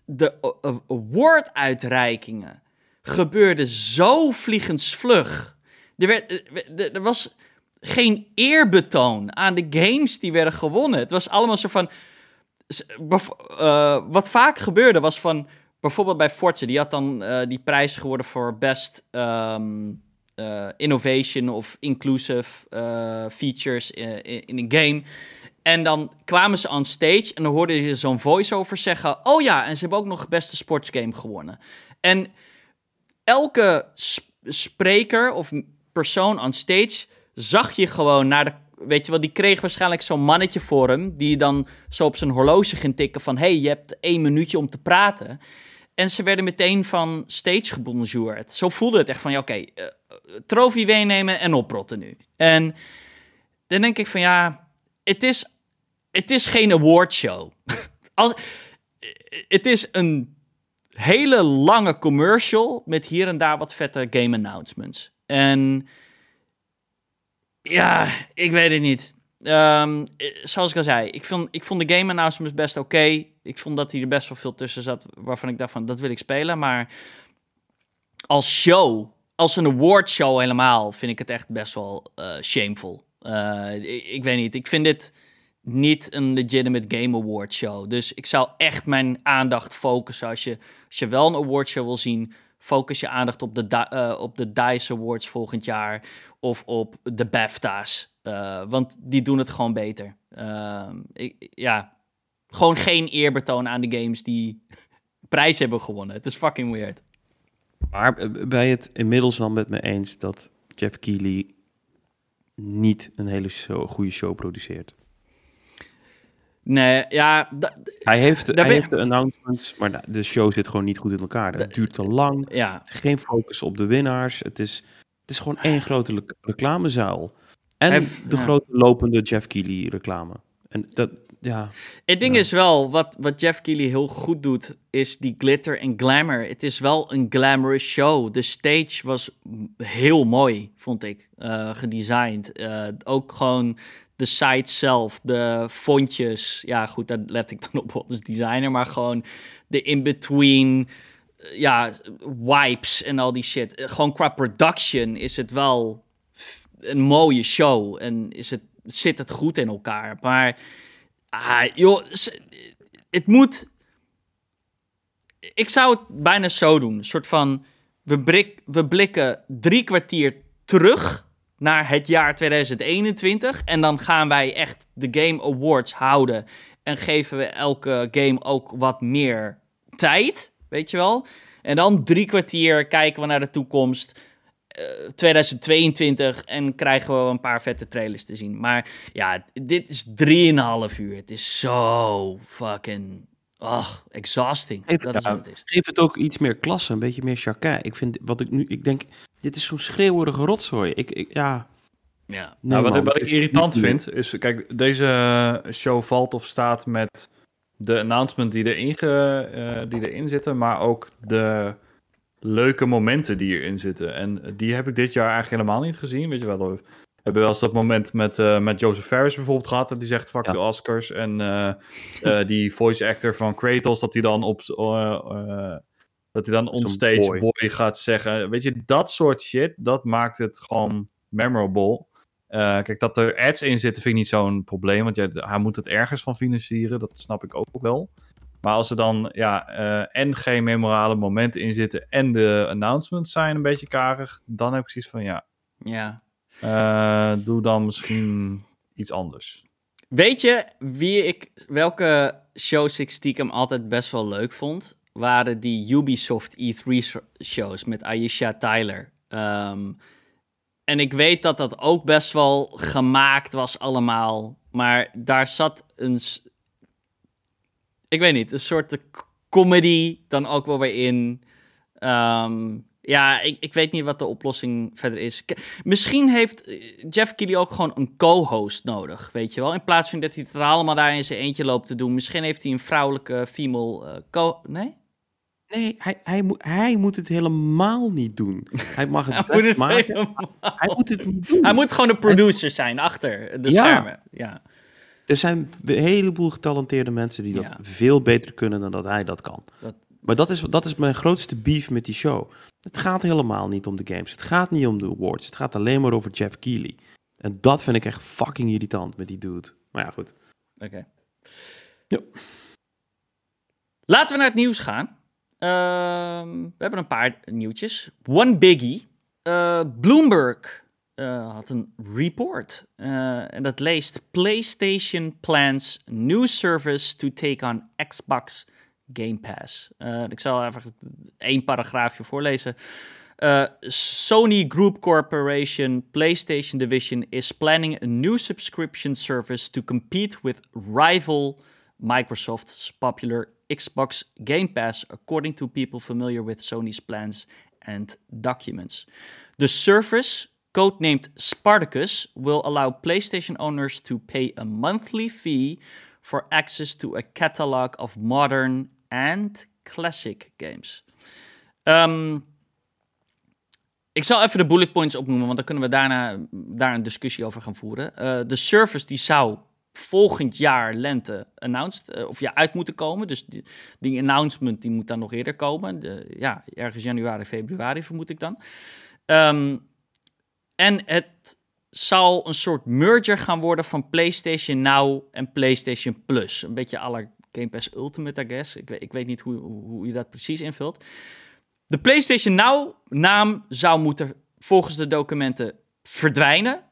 de award-uitreikingen gebeurden zo vliegensvlug. Er, werd, er- er was geen eerbetoon aan de games die werden gewonnen. Het was allemaal zo van... eh, wat vaak gebeurde was van... Bijvoorbeeld bij Forza, die had dan eh, die prijs geworden voor best ehm, eh, innovation of inclusive eh, features in een game. En dan kwamen ze on stage en dan hoorde je zo'n voice-over zeggen... Oh ja, en ze hebben ook nog beste sportsgame gewonnen. En elke sp- spreker of persoon on stage zag je gewoon naar de. Weet je wel, die kreeg waarschijnlijk zo'n mannetje voor hem. Die dan zo op zijn horloge ging tikken van... hey, je hebt één minuutje om te praten. En ze werden meteen van stage gebonjourd. Zo voelde het echt van, oké, eh, eh, trofee meenemen en oprotten nu. En dan denk ik van, ja, het is, het is geen awardshow. *laughs* Als, het is een hele lange commercial met hier en daar wat vette game announcements. En ja, ik weet het niet. Ehm, eh, zoals ik al zei, ik vond, ik vond de game announcements best oké. Ik vond dat hier er best wel veel tussen zat waarvan ik dacht van, dat wil ik spelen. Maar als show, als een award show helemaal, vind ik het echt best wel eh, shameful. Eh, ik weet niet, ik vind dit niet een legitimate Game Award show. Dus ik zou echt mijn aandacht focussen. Als je, als je wel een award show wil zien, focus je aandacht op de, eh, op de DICE Awards volgend jaar. Of op de BAFTA's. Eh, want die doen het gewoon beter. Ehm, ik, ja, gewoon geen eerbetoon aan de games die *laughs* prijs hebben gewonnen. Het is fucking weird. Maar eh, ben je het inmiddels dan met me eens dat Jeff Keighley niet een hele show, goede show produceert? Nee, ja, Hij heeft, hij ben- heeft de announcements, maar de- show zit gewoon niet goed in elkaar. Het duurt te lang. ja. Geen focus op de winnaars. Het is, het is gewoon één grote reclamezuil. En de ja. grote lopende Jeff Keighley reclame. En dat, ja. Het ding Ja. is wel, wat, wat Jeff Keighley heel goed doet, is die glitter en glamour. Het is wel een glamorous show. De stage was heel mooi, vond ik, eh, gedesigned. Eh, ook gewoon de site zelf, de fontjes. Ja, goed, daar let ik dan op als designer. Maar gewoon de in-between, eh, ja, wipes en al die shit. Eh, Gewoon qua production is het wel een mooie show. En is het, zit het goed in elkaar. Maar Ah, joh, het moet. Ik zou het bijna zo doen. Een soort van. We, brik, we blikken drie kwartier terug naar het jaar 2021. En dan gaan wij echt de Game Awards houden. En geven we elke game ook wat meer tijd. Weet je wel? En dan drie kwartier kijken we naar de toekomst. 2022 eh, en krijgen we een paar vette trailers te zien. Maar ja, dit is 3,5 uur. Het is zo fucking Ach, exhausting. Geef, dat is wat het is. Geef het ook iets meer klasse, een beetje meer chacun. Ik vind wat ik nu, ik denk, dit is zo'n schreeuwerige rotzooi. Ik, ik ja. Ja. nou, wat, wat ik irritant vind, is, kijk, deze show valt of staat met de announcement die erin, ge, uh, die erin zitten, maar ook de leuke momenten die erin zitten. En die heb ik dit jaar eigenlijk helemaal niet gezien. Weet je wel, we hebben wel eens dat moment met, uh, met Joseph Ferris bijvoorbeeld gehad. Dat die zegt fuck de Oscars. En uh, die voice actor van Kratos, dat hij dan op dat hij dan onstage boy. boy gaat zeggen. Weet je, dat soort shit, dat maakt het gewoon memorable. kijk, dat er ads in zitten vind ik niet zo'n probleem. Want ja, hij moet het ergens van financieren. Dat snap ik ook wel. Maar als er dan ja, uh, en geen memorale momenten in zitten en de announcements zijn een beetje karig, dan heb ik zoiets van ja. Ja. Uh, doe dan misschien iets anders. Weet je wie ik, welke shows ik stiekem altijd best wel leuk vond? Waren die Ubisoft E3 shows met Aisha Tyler. Um, en ik weet dat dat ook best wel gemaakt was allemaal. Maar daar zat een ik weet niet, een soort comedy dan ook wel weer in. Um, ja, ik, ik weet niet wat de oplossing verder is. Misschien heeft eh, Jeff Keighley ook gewoon een co-host nodig, weet je wel? In plaats van dat hij het allemaal daar in zijn eentje loopt te doen. Misschien heeft hij een vrouwelijke female uh, co... Nee? Nee, hij, hij, moet, hij moet het helemaal niet doen. Hij mag het, *laughs* hij moet het maken. Hij moet het niet doen. Hij moet gewoon de producer zijn achter de schermen. Ja er zijn een heleboel getalenteerde mensen die dat veel beter kunnen dan dat hij dat kan. Maar dat is, dat is mijn grootste beef met die show. Het gaat helemaal niet om de games. Het gaat niet om de awards. Het gaat alleen maar over Jeff Keighley. En dat vind ik echt fucking irritant met die dude. Maar ja, goed. Oké. Ja. Laten we naar het nieuws gaan. Ehm, we hebben een paar nieuwtjes. One biggie. Uh, Bloomberg uh, had een report. Uh, en dat leest: PlayStation plans new service to take on Xbox Game Pass. Ik zal even één paragraafje voorlezen. Sony Group Corporation PlayStation Division is planning a new subscription service to compete with rival Microsoft's popular Xbox Game Pass, according to people familiar with Sony's plans and documents. The service codenamed Spartacus, will allow PlayStation owners to pay a monthly fee for access to a catalog of modern and classic games. Um, ik zal even de bullet points opnoemen, want dan kunnen we daarna daar een discussie over gaan voeren. Uh, de service die zou volgend jaar lente announced, uh, of ja, uit moeten komen. Dus die, announcement die moet dan nog eerder komen. Ja, ergens januari, februari vermoed ik dan. Um, en het zal een soort merger gaan worden van PlayStation Now en PlayStation Plus. Een beetje alle Game Pass Ultimate, I guess. Ik weet, ik weet niet hoe, hoe, je dat precies invult. De PlayStation Now naam zou moeten volgens de documenten verdwijnen.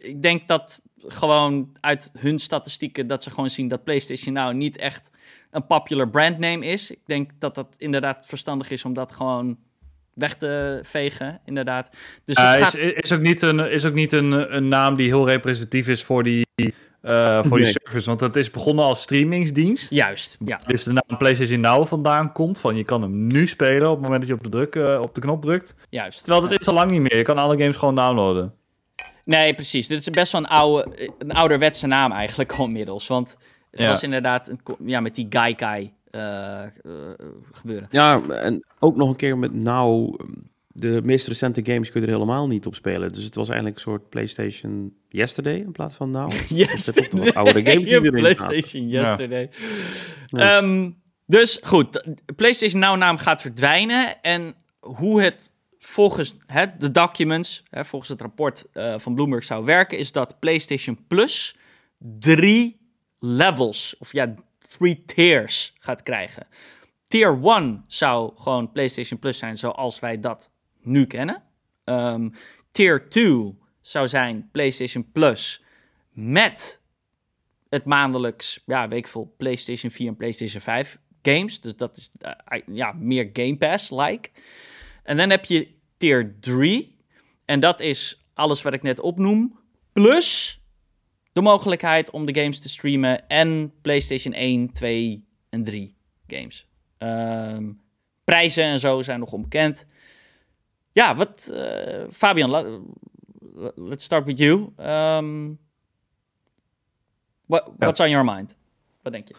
Ik denk dat gewoon uit hun statistieken dat ze gewoon zien dat PlayStation Now niet echt een popular brandname is. Ik denk dat dat inderdaad verstandig is om dat gewoon weg te vegen, inderdaad. Dus uh, gaat... is, is ook niet, een, is ook niet een, een naam die heel representatief is voor die, uh, voor die service. Want het is begonnen als streamingsdienst. Juist, ja. Dus de naam PlayStation Now vandaan komt. Van je kan hem nu spelen op het moment dat je op de, druk, uh, op de knop drukt. Juist. Terwijl dat is al lang niet meer. Je kan alle games gewoon downloaden. Nee, precies. Dit is best wel een, oude, een ouderwetse naam eigenlijk al inmiddels. Want het was inderdaad een, ja, met die Gaikai uh, gebeuren. Ja, en ook nog een keer met nou, de meest recente games kun je er helemaal niet op spelen. Dus het was eigenlijk een soort PlayStation Yesterday in plaats van nou. *laughs* Yesterday. Wat oudere games die *laughs* PlayStation Yesterday. Ja. Um, dus goed, PlayStation Now naam gaat verdwijnen. En hoe het volgens hè, de documents, hè, volgens het rapport uh, van Bloomberg zou werken, is dat PlayStation Plus drie levels, of ja, three tiers gaat krijgen. Tier 1 zou gewoon PlayStation Plus zijn zoals wij dat nu kennen. Um, tier 2 zou zijn PlayStation Plus met het maandelijks, ja, veel, PlayStation 4 en PlayStation 5 games. Dus dat is uh, ja, meer Game Pass-like. En dan heb je tier 3. En dat is alles wat ik net opnoem. Plus de mogelijkheid om de games te streamen en PlayStation 1, 2 en 3 games. Um, prijzen en zo zijn nog onbekend. Ja, wat, uh, Fabian, let's start with you. Um, what, what's on your mind? Wat denk je?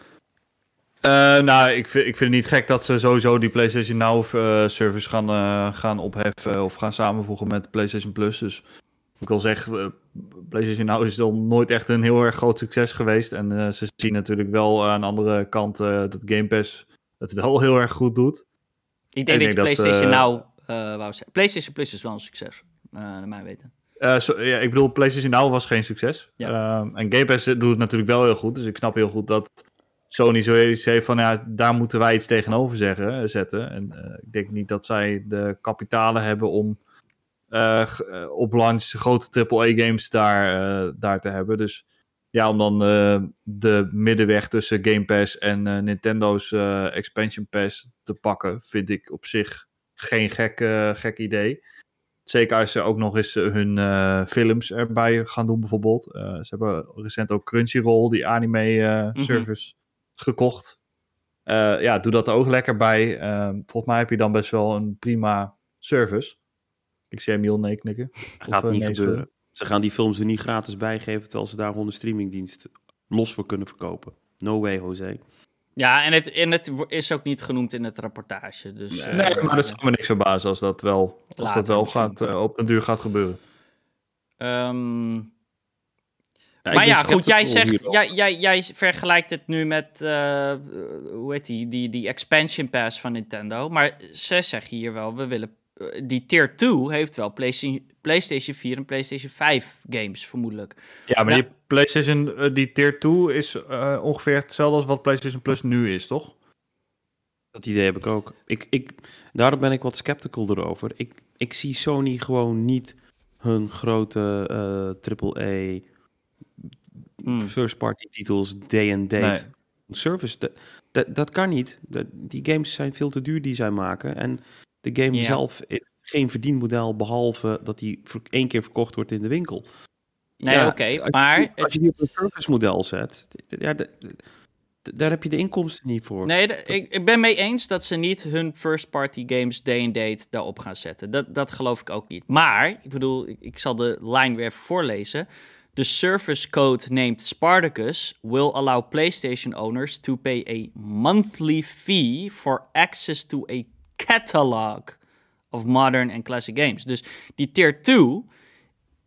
Uh, nou, ik vind, ik vind het niet gek dat ze sowieso die PlayStation Now uh, service gaan, uh, gaan opheffen of gaan samenvoegen met PlayStation Plus. Dus ik wil zeggen, PlayStation Now is al nooit echt een heel erg groot succes geweest. En ze zien natuurlijk wel aan de andere kant dat Game Pass het wel heel erg goed doet. Ik denk, dat, PlayStation Now wou zeggen. PlayStation Plus is wel een succes, naar mijn weten. ja, ik bedoel, PlayStation Now was geen succes. Ja. Ehm, en Game Pass doet het natuurlijk wel heel goed. Dus ik snap heel goed dat Sony zoiets heeft van ja, daar moeten wij iets tegenover zeggen, eh, zetten. En uh, ik denk niet dat zij de kapitalen hebben om uh, op launch grote AAA-games daar, daar te hebben. Dus ja, om dan de middenweg tussen Game Pass en Nintendo's Expansion Pass te pakken, vind ik op zich geen gek, gek idee. Zeker als ze ook nog eens hun films erbij gaan doen, bijvoorbeeld. ze hebben recent ook Crunchyroll, die anime-service. Mhm gekocht. Uh, ja, doe dat er ook lekker bij. Uh, volgens mij heb je dan best wel een prima service. Ik zie Emiel nee knikken. Gaat of, niet nee, gebeuren. Ze gaan die films er niet gratis bijgeven, terwijl ze daar onder streamingdienst los voor kunnen verkopen. No way, Jose. Ja, en het, en het is ook niet genoemd in het rapportage. Dus, nee, uh, maar dat zou me niks verbazen als dat wel, als dat wel gaat, op den duur gaat gebeuren. Um, maar ja, goed, jij zegt, jij, jij, jij vergelijkt het nu met, uh, hoe heet die, die, die expansion pass van Nintendo. Maar ze zeggen hier wel, we willen, uh, die tier 2 heeft wel PlayStation, PlayStation 4 en PlayStation 5 games, vermoedelijk. Ja, maar die PlayStation, uh, die tier 2 is ongeveer hetzelfde als wat PlayStation Plus nu is, toch? Dat idee heb ik ook. Ik, ik, daarom ben ik wat sceptical erover. Ik, ik zie Sony gewoon niet hun grote AAA Hmm. first party titels, day and date, service. Dat, dat, kan niet. die games zijn veel te duur die zij maken. En de game zelf is geen verdienmodel, behalve dat die één keer verkocht wordt in de winkel. Nee, oké, maar... Als je die op een service model zet, ja, daar heb je de inkomsten niet voor. Nee, ik, ik ben mee eens dat ze niet hun first party games day and date daarop gaan zetten. Dat, dat geloof ik ook niet. Maar, ik bedoel, ik, ik zal de line weer even voorlezen. The service code named Spartacus will allow PlayStation owners to pay a monthly fee for access to a catalog of modern and classic games. Dus die tier 2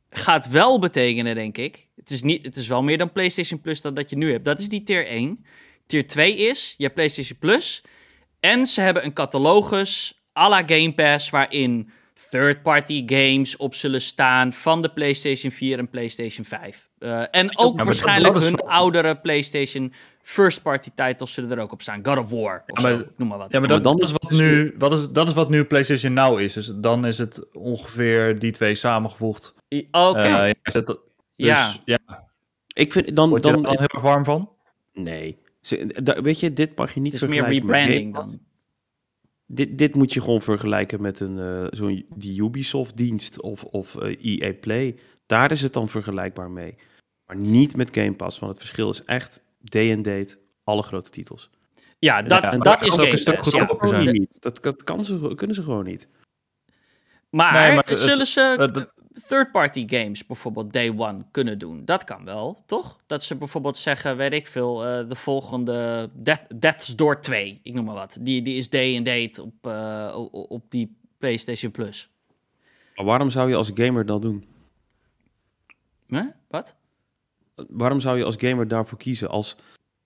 gaat wel betekenen, denk ik. Het is, niet, het is wel meer dan PlayStation Plus dat je nu hebt. Dat is die tier 1. Tier 2 is, je hebt PlayStation Plus. En ze hebben een catalogus à la Game Pass waarin third-party games op zullen staan van de PlayStation 4 en PlayStation 5. Uh, eh, en ook waarschijnlijk hun oudere PlayStation first-party titles zullen er ook op staan. God of War, of ja, maar, zo, noem maar wat. Ja, maar dat, dan is wat nu, wat is, dat is wat nu PlayStation Now is. Dus dan is het ongeveer die twee samengevoegd. Oké. Okay. Uh, dus, ja. ja. Ik vind dan... Word je dan, dan heel erg warm van? Nee. Weet je, dit mag je niet Het is meer rebranding dan dit, dit moet je gewoon vergelijken met een, uh, zo'n die Ubisoft-dienst of, of uh, eh, EA Play. Daar is het dan vergelijkbaar mee. Maar niet met Game Pass, want het verschil is echt day and date, alle grote titels. Ja, dat, ja, dat is Game Pass. Ja. Dat, dat kan ze, kunnen ze gewoon niet. Maar, nee, maar zullen ze third-party games bijvoorbeeld day one kunnen doen. Dat kan wel, toch? Dat ze bijvoorbeeld zeggen, weet ik veel, uh, de volgende Death, Death's Door 2, ik noem maar wat. Die, die is day and date op, uh, op die PlayStation Plus. Maar waarom zou je als gamer dat doen? Huh? Wat? Waarom zou je als gamer daarvoor kiezen als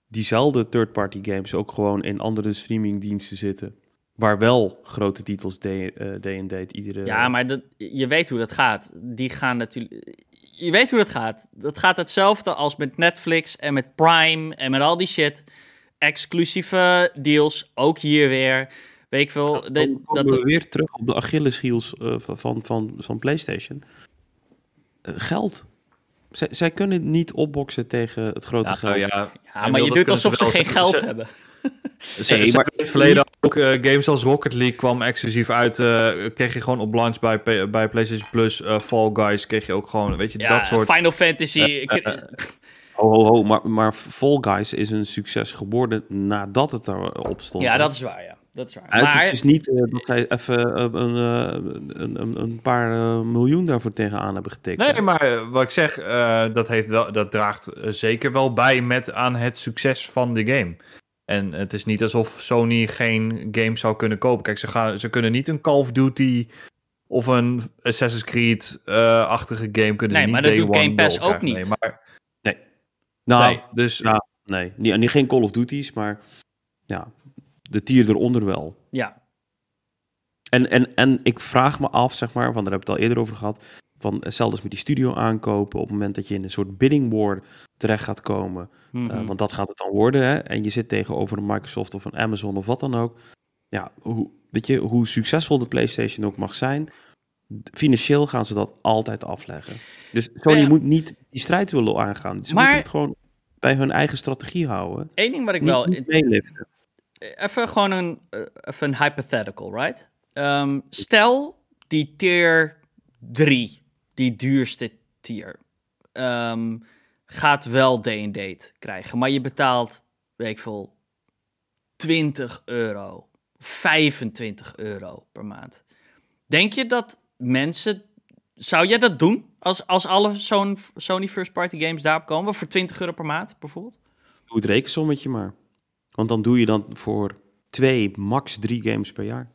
diezelfde third-party games ook gewoon in andere streamingdiensten zitten? Waar wel grote titels uh, and date iedere... Ja, maar dat, je weet hoe dat gaat. Die gaan natuurlijk... Je weet hoe dat gaat. Dat gaat hetzelfde als met Netflix en met Prime en met al die shit. Exclusieve deals, ook hier weer. Weet ik veel. Ja, dan, dat we weer terug op de Achilleshiels uh, van, van, van PlayStation. eh, geld. Zij, zij kunnen niet opboksen tegen het grote Ja, geld. nou ja, maar je doet alsof ze geen geld hebben. *laughs* Ze, Nee, ze maar- in het verleden ook eh, games als Rocket League kwam exclusief uit. eh, kreeg je gewoon op launch bij, bij PlayStation Plus. eh, Fall Guys kreeg je ook gewoon, weet je, Ja, dat soort... Final Fantasy. *laughs* Ho, ho, ho, maar, maar Fall Guys is een succes geworden nadat het erop stond. ja, hè? dat is waar, ja. Dat is waar. Maar, Het is niet eh, dat zij even een, een, een, een paar miljoen daarvoor tegenaan hebben getikt. Nee, hè? maar wat ik zeg, eh, dat, heeft wel, dat draagt zeker wel bij met aan het succes van de game. En het is niet alsof Sony geen games zou kunnen kopen. Kijk, ze, gaan, ze kunnen niet een Call of Duty of een Assassin's Creed-achtige game kunnen Nee, ze maar dat doet Game Pass ook niet. Nee, maar, nou, nee, dus ja. nee. Niet, niet, geen Call of Duty's, maar ja, de tier eronder wel. ja. En, en, en ik vraag me af, zeg maar, want daar heb ik het al eerder over gehad, van eh, zelfs met die studio aankopen, op het moment dat je in een soort bidding war terecht gaat komen, Mhm. eh, want dat gaat het dan worden, hè, en je zit tegenover een Microsoft of een Amazon of wat dan ook, ja, hoe, weet je, hoe succesvol de PlayStation ook mag zijn, financieel gaan ze dat altijd afleggen. Dus Sony Ja. moet niet die strijd willen aangaan. Ze Maar- moeten het gewoon bij hun eigen strategie houden. Eén ding wat ik Niet, wel... niet meeliften. Even gewoon een, eh, even een hypothetical, right? Ehm, stel, die tier 3, die duurste tier, ehm, gaat wel day and date krijgen. Maar je betaalt, weet ik veel, 20 euro, 25 euro per maand. Denk je dat mensen... Zou jij dat doen? Als, als alle Sony, Sony first party games daarop komen? Voor 20 euro per maand, bijvoorbeeld? Doe het rekensommetje maar. Want dan doe je dan voor twee, max drie games per jaar.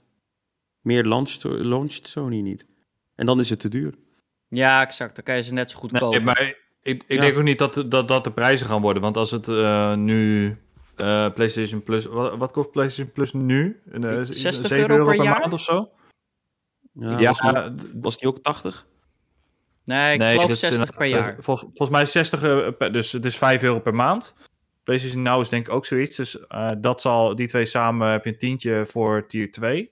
Meer launcht, launcht Sony niet. En dan is het te duur. Ja, exact. Dan kan je ze net zo goed Nee, kopen. maar ik, ik Ja. denk ook niet dat, dat dat de prijzen gaan worden. Want als het eh, nu eh, PlayStation Plus... Wat, wat kost PlayStation Plus nu? Een, eh, 60 7 euro per jaar? maand of zo? Ja, Ja, was, die, d- was die ook 80? Nee, ik nee, geloof dat is 60 per jaar. eh, Vol, volgens mij 60, eh, per- dus het is 5 euro per maand. PlayStation Now is denk ik ook zoiets. Dus eh, dat zal, die twee samen heb je een tientje voor tier 2.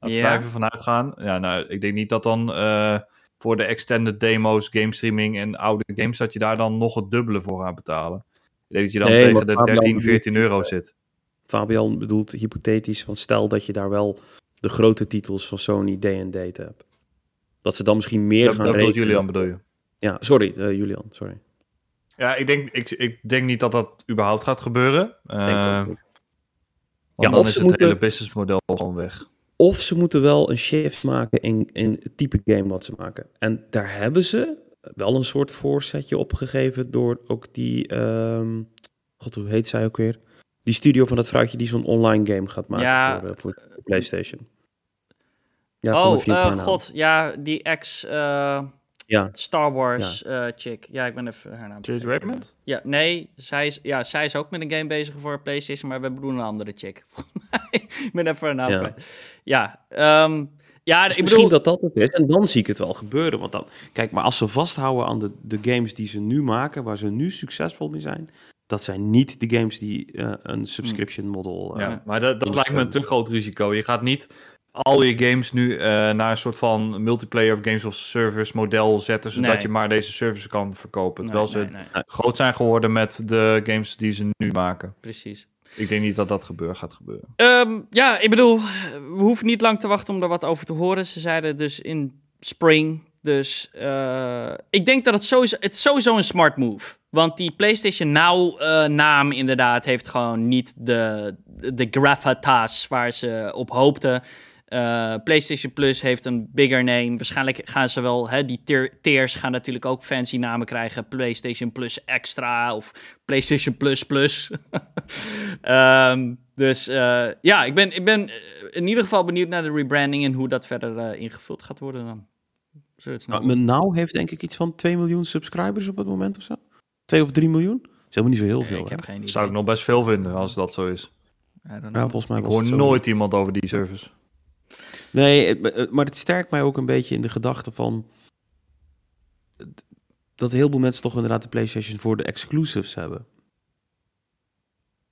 Laten we Ja. daar even vanuit gaan. Ja, nou, ik denk niet dat dan eh, voor de extended demo's, game streaming en oude games, dat je daar dan nog het dubbele voor gaat betalen. Ik denk dat je dan Nee, tegen de Fabian 13, bedoelt- 14 euro zit. Fabian bedoelt hypothetisch van stel dat je daar wel de grote titels van Sony day and date hebt. Dat ze dan misschien meer Dat, gaan dat bedoelt rekenen. Julian, bedoel je? Ja, sorry, eh, Julian, sorry. Ja, ik denk, ik, ik denk niet dat dat überhaupt gaat gebeuren. Eh, want Ja, dan is het moeten- hele businessmodel gewoon weg. Of ze moeten wel een shift maken in, in het type game wat ze maken. En daar hebben ze wel een soort voorzetje opgegeven door ook die... ehm, God, hoe heet zij ook weer? Die studio van dat vrouwtje die zo'n online game gaat maken Ja, voor, eh, voor de PlayStation. Ja, oh, eh, god. Ja, die ex eh, Ja, Star Wars eh, chick. Ja, ik ben even haar naam. Jade. Raymond? Ja, nee. Zij is, ja, zij is ook met een game bezig voor PlayStation, maar we bedoelen een andere chick. *laughs* Volgens mij. ik ben even haar naam Ja. kwijt. Ja, ehm, ja Dus ik misschien bedoel... dat dat het is. En dan zie ik het wel gebeuren. Want dan, kijk, maar als ze vasthouden aan de, de games die ze nu maken, waar ze nu succesvol mee zijn, dat zijn niet de games die eh, een subscription model. eh, Ja, maar dat, dat lijkt me een eh, te groot risico. Je gaat niet al je games nu eh, naar een soort van multiplayer of games of service model zetten, zodat Nee. je maar deze service kan verkopen. Nee, Terwijl nee, ze nee, groot zijn geworden met de games die ze nu maken. precies. Ik denk niet dat dat gebeur, gaat gebeuren. Ehm, ja, ik bedoel, we hoeven niet lang te wachten om er wat over te horen. Ze zeiden dus in spring. Dus eh, ik denk dat het sowieso, het sowieso een smart move. Want die PlayStation Now eh, naam inderdaad heeft gewoon niet de, de gravitas waar ze op hoopten. Eh, PlayStation Plus heeft een bigger name. Waarschijnlijk gaan ze wel, hè, die tier, tiers gaan natuurlijk ook fancy namen krijgen. PlayStation Plus Extra of PlayStation Plus Plus. *laughs* Ehm, dus eh, ja, ik ben, ik ben eh, in ieder geval benieuwd naar de rebranding en hoe dat verder ingevuld gaat worden dan. Nou, Now heeft denk ik iets van 2 miljoen subscribers op het moment of zo. 2 of 3 miljoen? Dat is helemaal niet zo heel Nee, veel. ik hè? heb geen idee. Zou ik nog best veel vinden als dat zo is. Ja, volgens mij Ik hoor nooit iemand over die service. Nee, maar het sterkt mij ook een beetje in de gedachte van... dat heel veel mensen toch inderdaad de PlayStation voor de exclusives hebben.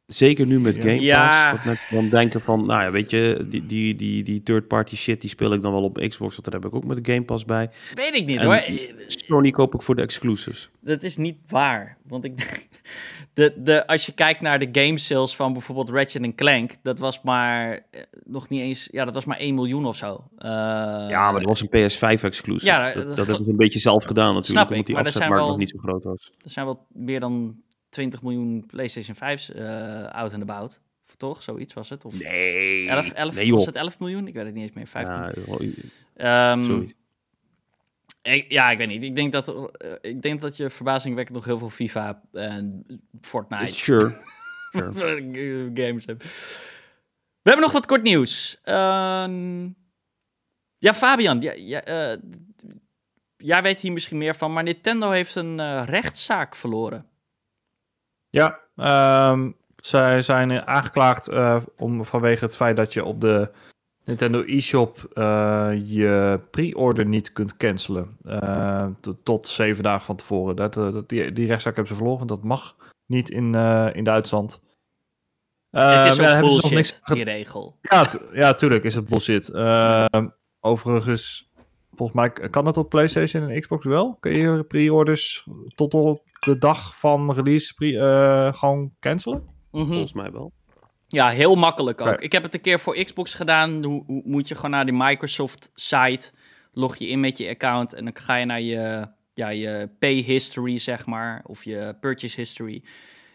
Zeker nu met. Game Pass. Ja. Dat mensen dan denken van, nou ja, weet je, die, die, die, die third-party shit, die speel ik dan wel op Xbox. Want daar heb ik ook met de Game Pass bij. Weet ik niet En- hoor. Sony koop ik voor de exclusives. Dat is niet waar. Want ik *laughs* de, de, als je kijkt naar de game sales van bijvoorbeeld Ratchet Clank, dat was maar eh, nog niet eens, ja, dat was maar 1 miljoen of zo. Eh, Ja, maar dat was een PS5 exclusive. Ja, dat, dat- dat, hebben ze een beetje zelf gedaan natuurlijk, Snap ik, omdat die maar zijn afzetmarkt wel- nog niet zo groot was. Er zijn wel meer dan 20 miljoen PlayStation 5's eh out en about. Toch? Zoiets was het? Of Nee, 11, 11, nee joh. was het 11 miljoen? Ik weet het niet eens meer. 15. Ja, wel- Ehm, zoiets. ik- ja, ik weet niet. Ik denk dat, eh, ik denk dat je verbazingwekkend nog heel veel FIFA en Fortnite Sure. *laughs* sure. games hebt. We hebben nog wat kort nieuws. Ehm, ja, Fabian, ja, ja, eh, jij weet hier misschien meer van, maar Nintendo heeft een rechtszaak verloren. Ja, ehm, zij zijn aangeklaagd eh, om, vanwege het feit dat je op de Nintendo eShop eh, je pre-order niet kunt cancelen. eh, tot, zeven dagen van tevoren. Dat, dat, die, die rechtszaak hebben ze verloren. Dat mag niet in, in Duitsland. Het is daar hebben ze nog bullshit, niks die regel. Ja, tu- ja, tuurlijk is het bullshit. Ehm, overigens, volgens mij kan dat op PlayStation en Xbox wel. Kun je pre-orders tot op de dag van release pre- eh, gewoon cancelen? Mhm. Volgens mij wel. Ja, heel makkelijk ook. Ik heb het een keer voor Xbox gedaan. Hoe, hoe moet je gewoon naar die Microsoft-site, log je in met je account en dan ga je naar je, ja, je pay history, zeg maar, of je purchase history.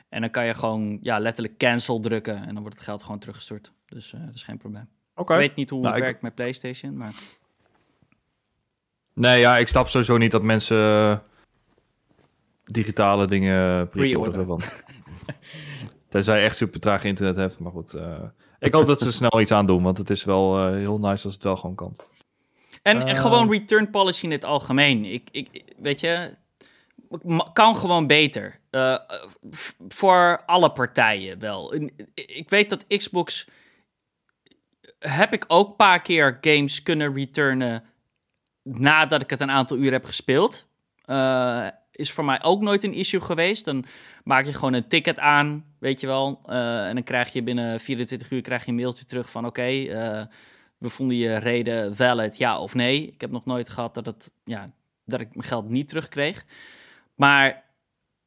En dan kan je gewoon ja, letterlijk cancel drukken en dan wordt het geld gewoon teruggestort. Dus eh, dat is geen probleem. Oké. Ik weet niet hoe Nou, het ik- werkt met PlayStation, maar Nee, ja, ik snap sowieso niet dat mensen eh, digitale dingen Pre-orderen. Want *laughs* tenzij je echt super traag internet hebt. Maar goed, eh, ik hoop dat ze snel iets aan doen. Want het is wel eh, heel nice als het wel gewoon kan. En, en Eh. gewoon return policy in het algemeen. Ik, ik, weet je, kan gewoon beter. Voor alle partijen wel. Ik weet dat Xbox. Heb ik ook een paar keer games kunnen returnen. Nadat ik het een aantal uur heb gespeeld. Eh, is voor mij ook nooit een issue geweest. Dan maak je gewoon een ticket aan, weet je wel. Eh, en dan krijg je binnen 24 uur krijg je een mailtje terug van: oké. eh, we vonden je reden valid, ja of nee. Ik heb nog nooit gehad dat, het, ja, dat ik mijn geld niet terugkreeg. Maar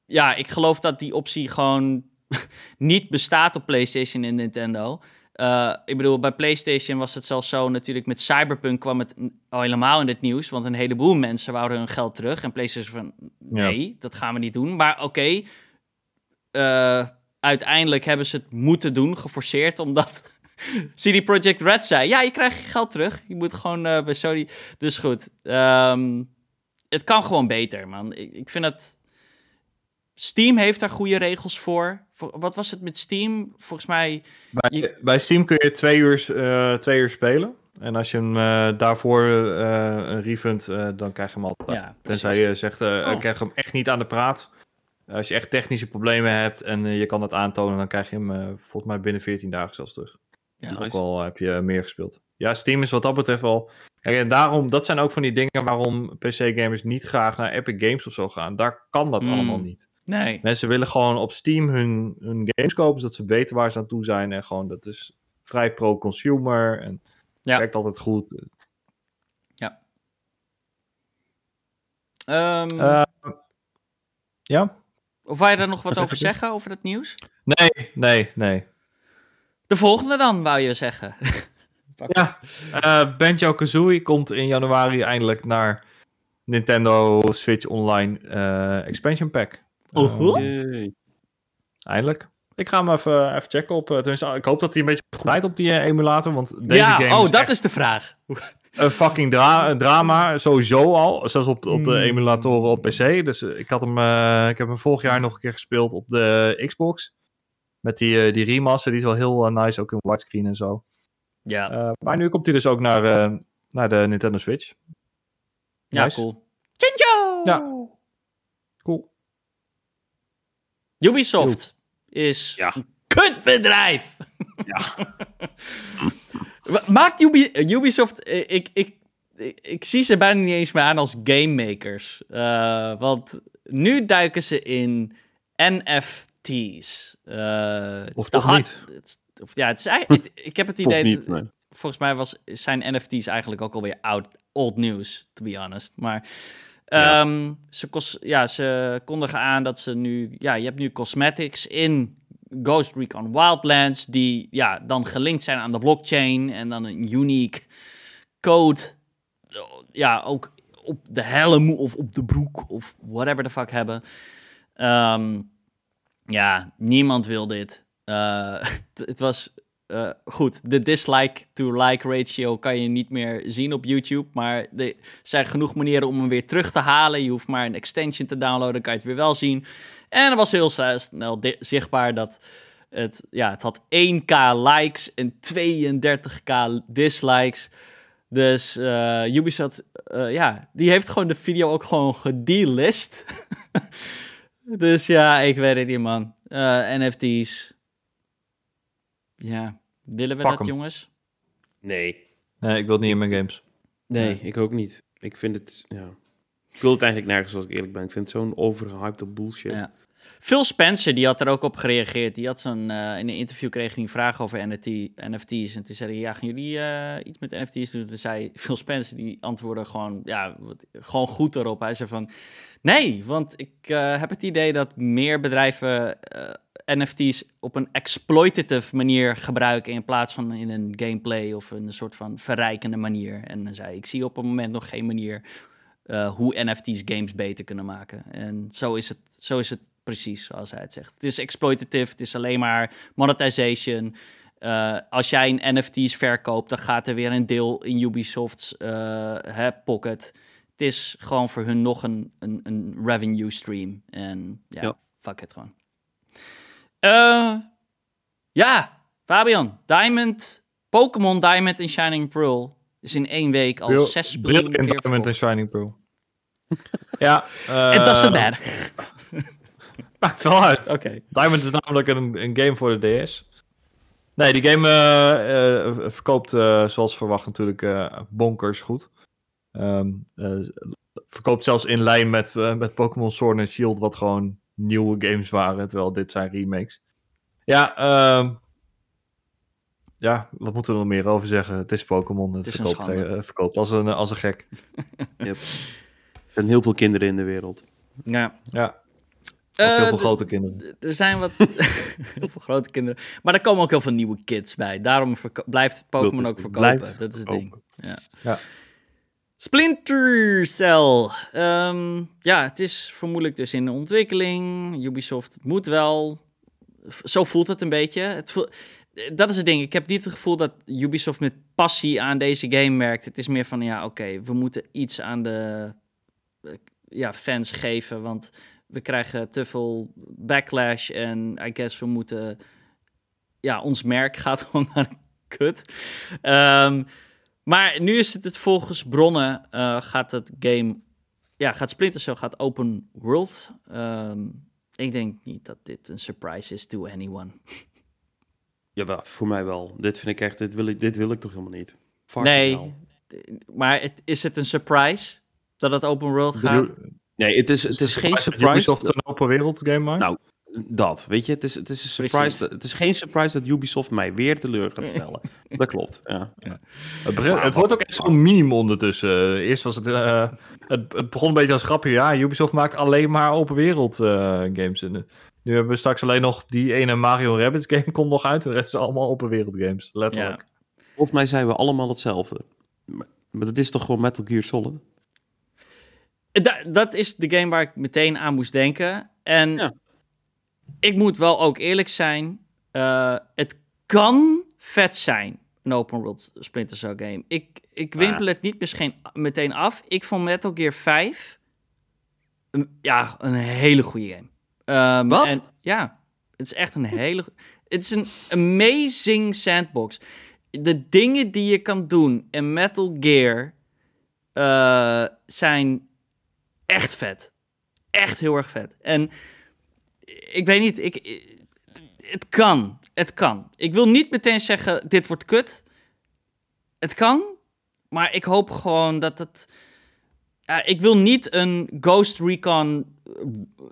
ja, ik geloof dat die optie gewoon *laughs* niet bestaat op PlayStation en Nintendo. Eh, ik bedoel, bij PlayStation was het zelfs zo natuurlijk met Cyberpunk kwam het al helemaal in het nieuws. Want een heleboel mensen wouden hun geld terug. En PlayStation van, nee, dat gaan we niet doen. Maar oké, eh, uiteindelijk hebben ze het moeten doen, geforceerd, omdat *laughs* CD Projekt Red zei: Ja, je krijgt je geld terug. Je moet gewoon eh, bij Sony. Dus goed. ehm, het kan gewoon beter, man. Ik, ik vind het. Steam heeft daar goede regels voor. voor. Wat was het met Steam? Volgens mij. Bij, Je- bij Steam kun je twee uur, eh, twee uur spelen. En als je hem eh, daarvoor eh, een refund, dan krijg je hem altijd. Ja, Tenzij je zegt, Oh. ik krijg hem echt niet aan de praat. Als je echt technische problemen hebt en je kan dat aantonen, dan krijg je hem volgens mij binnen 14 dagen zelfs terug. Ja, Nice. Ook al heb je meer gespeeld. Ja, Steam is wat dat betreft wel... Kijk, en daarom, dat zijn ook van die dingen waarom PC-gamers niet graag naar Epic Games of zo gaan. Daar kan dat Mm. allemaal niet. Nee. Mensen willen gewoon op Steam hun, hun games kopen, zodat ze weten waar ze aan toe zijn. En gewoon, dat is vrij pro-consumer en Ja. werkt altijd goed. Ehm, Eh, ja? of wou je daar nog wat over zeggen, over dat nieuws? Nee, nee, nee. De volgende dan, wou je zeggen. *laughs* Ja, eh Banjo-Kazooie komt in januari eindelijk naar Nintendo Switch Online eh, Expansion Pack. Oho. Eh, Yay. eindelijk. Ik ga hem even, even checken op. eh, tenminste, ik hoop dat hij een beetje goed draait op die eh, emulator. Want deze ja, game oh, is dat is de vraag. een fucking dra- drama. Sowieso al. Zelfs op, op de Hmm. emulatoren op PC. Dus eh, ik, had hem, eh, ik heb hem vorig jaar nog een keer gespeeld op de Xbox. Met die, die remaster. Die is wel heel nice. Ook in widescreen en zo. Ja, Eh, maar nu komt hij dus ook naar, eh, naar de Nintendo Switch. ja nice. cool. Chinjo! Ja. Cool. Ubisoft is Ja. een kutbedrijf. *laughs* Wa- Maakt Ubi Ubisoft... eh, Ik, ik, ik, ik zie ze bijna niet eens meer aan als gamemakers. Eh, want nu duiken ze in NFT NFT's. Uh, of toch niet? of, ja, het is eigenlijk, *laughs* ik heb het idee... Niet, nee. Volgens mij was, zijn NFT's eigenlijk ook alweer oud, old news, to be honest. Maar um, ze, ja, ze kondigen aan dat ze nu... Ja, je hebt nu cosmetics in Ghost Recon Wildlands... die ja, dan gelinkt zijn aan de blockchain... en dan een unique code... Ja, ook op de helm of op de broek of whatever the fuck hebben. Um, ja, niemand wil dit. *laughs* Uh, het was uh, goed. De dislike-to-like ratio kan je niet meer zien op YouTube. Maar er zijn genoeg manieren om hem weer terug te halen. Je hoeft maar een extension te downloaden, kan je het weer wel zien. En er was heel snel zichtbaar dat het, ja, het had 1k likes en 32k dislikes. Dus uh, Ubisoft, ja, die heeft gewoon de video ook gewoon gedelist. *laughs* dus ja, ik weet het niet, man. NFT's. Ja, willen we dat, jongens? Nee. Nee, ik wil het niet in mijn games. Nee, ik ook niet. Ik vind het, ja... Ik wil het eigenlijk nergens, als ik eerlijk ben. Ik vind het zo'n overhyped bullshit. Ja. Phil Spencer, die had er ook op gereageerd. Die had zo'n, uh, in een interview kreeg hij een vraag over NFT, NFT's. En toen zei hij, ja, gaan jullie uh, iets met NFT's doen? Toen zei Phil Spencer, die antwoordde gewoon, ja, gewoon goed erop. Hij zei van, nee, want ik uh, heb het idee dat meer bedrijven NFT's op een exploitative manier gebruiken in plaats van in een gameplay of een soort van verrijkende manier. En dan zei ik zie op het moment nog geen manier uh, hoe NFT's games beter kunnen maken. En zo is het, zo is het precies zoals hij het zegt. Het is exploitative, het is alleen maar monetization. Uh, als jij een NFT's verkoopt, dan gaat er weer een deel in Ubisoft's uh, pocket. Het is gewoon voor hun nog een, een, een revenue stream. En ja, ja. fuck it gewoon. Uh, ja, Fabian, Diamond, Pokémon Diamond en Shining Pearl is in één week al Bril, 6 miljoen keer Diamond en Shining Pearl. *laughs* ja. Uh, It doesn't matter. *laughs* Maakt wel uit. Oké. Okay. Diamond is namelijk een, een game voor de DS. Nee, die game uh, uh, verkoopt zoals verwacht natuurlijk bonkers goed. Um, verkoopt zelfs in lijn met, met Pokémon Sword en Shield, wat gewoon nieuwe games waren, terwijl dit zijn remakes. Ja, uh, ja, wat moeten we er nog meer over zeggen? Het is Pokémon, het, het verkoopt, uh, verkoopt, als, een, als een gek. *laughs* yep. Er zijn heel veel kinderen in de wereld. Ja. Ja. Uh, heel veel grote kinderen. Er zijn wat *laughs* heel veel grote kinderen. Maar er komen ook heel veel nieuwe kids bij. Daarom blijft Pokémon ook verkopen. Dat is het ding. Ja. ja. Splinter Cell. Um, ja, het is vermoedelijk dus in ontwikkeling. Ubisoft moet wel. Zo voelt het een beetje. Het voelt... Dat is het ding. Ik heb niet het gevoel dat Ubisoft met passie aan deze game werkt. Het is meer van, ja, oké, we moeten iets aan de ja, fans geven. Want we krijgen te veel backlash. En I guess we moeten... Ja, ons merk *laughs* gaat gewoon naar de kut. Um, maar nu is het, het volgens bronnen uh, gaat het game, ja, gaat Splinter Cell gaat open world. Um, ik denk niet dat dit een surprise is to anyone. *laughs* Ja, voor mij wel. Dit vind ik echt, dit wil ik, dit wil ik toch helemaal niet. Fuck nee, maar het, is het een surprise dat het open world gaat? Nee, het is, het is geen surprise. Ubisoft een open wereld game maakt? Nou, dat, weet je, het is, het is een surprise. het is geen surprise dat Ubisoft mij weer teleur gaat stellen. dat klopt. Ja. ja. Het, het, wordt ook echt zo'n minimum ondertussen. Eerst was het, uh, het, het, begon een beetje als grapje. Ja, Ubisoft maakt alleen maar open wereld uh, games. En, nu hebben we straks alleen nog die ene Mario Rabbids game komt nog uit. De rest is allemaal open wereld games. Letterlijk. Ja. Volgens mij zijn we allemaal hetzelfde. Maar, maar dat is toch gewoon Metal Gear Solid? Da dat is de game waar ik meteen aan moest denken. En ja ik moet wel ook eerlijk zijn. Uh, het kan vet zijn, een open world Splinter Cell game. Ik, ik wimpel het niet misschien meteen af. Ik vond Metal Gear 5 een, ja, een hele goede game. Um, Wat? En, ja, het is echt een hele... Het is een amazing sandbox. De dingen die je kan doen in Metal Gear uh, zijn echt vet. Echt heel erg vet. En ik weet niet, ik, het kan. Het kan. Ik wil niet meteen zeggen, dit wordt kut. Het kan, maar ik hoop gewoon dat het... Ik wil niet een Ghost Recon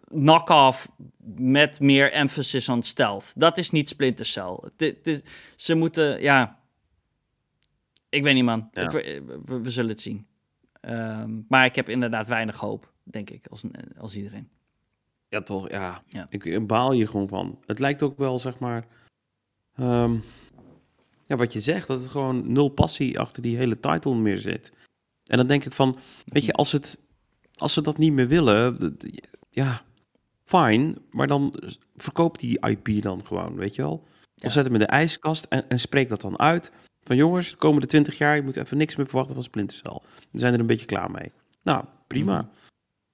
knock-off met meer emphasis on stealth. Dat is niet Splinter Cell. Ze moeten, ja... Ik weet niet, man. Ja. Ik, we, we zullen het zien. Ehm, maar ik heb inderdaad weinig hoop, denk ik, als, als iedereen. Ja, toch, ja. Ja. Ik, baal hier gewoon van. Het lijkt ook wel, zeg maar... ehm, ja, wat je zegt, dat er gewoon nul passie achter die hele title meer zit. En dan denk ik van, weet je, als, het, als ze dat niet meer willen, ja, fijn, maar dan verkoop die IP dan gewoon, weet je wel? Ja. Of zet hem in de ijskast en, en spreek dat dan uit. Van jongens, de komende 20 jaar, je moet even niks meer verwachten van Splinter Cell. We zijn er een beetje klaar mee. Nou, prima. Mhm.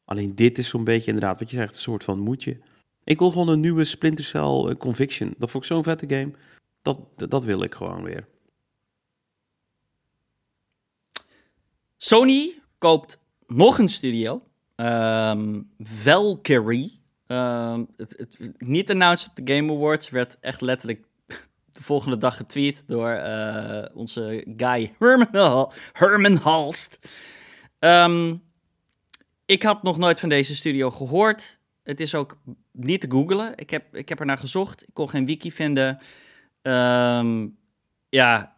Alleen dit is zo'n beetje inderdaad, wat je zegt, een soort van moedje. Ik wil gewoon een nieuwe Splinter Cell eh, Conviction. Dat vond ik zo'n vette game. Dat, dat, wil ik gewoon weer. Sony koopt nog een studio. Ehm Valkyrie. Ehm, het, het, niet announced op de Game Awards. Werd echt letterlijk *laughs* de volgende dag getweet door eh, onze guy Herman, Herman Halst. Ehm, ik had nog nooit van deze studio gehoord. Het is ook niet te googlen. Ik heb, ik heb er naar gezocht. Ik kon geen wiki vinden. Ehm, ja,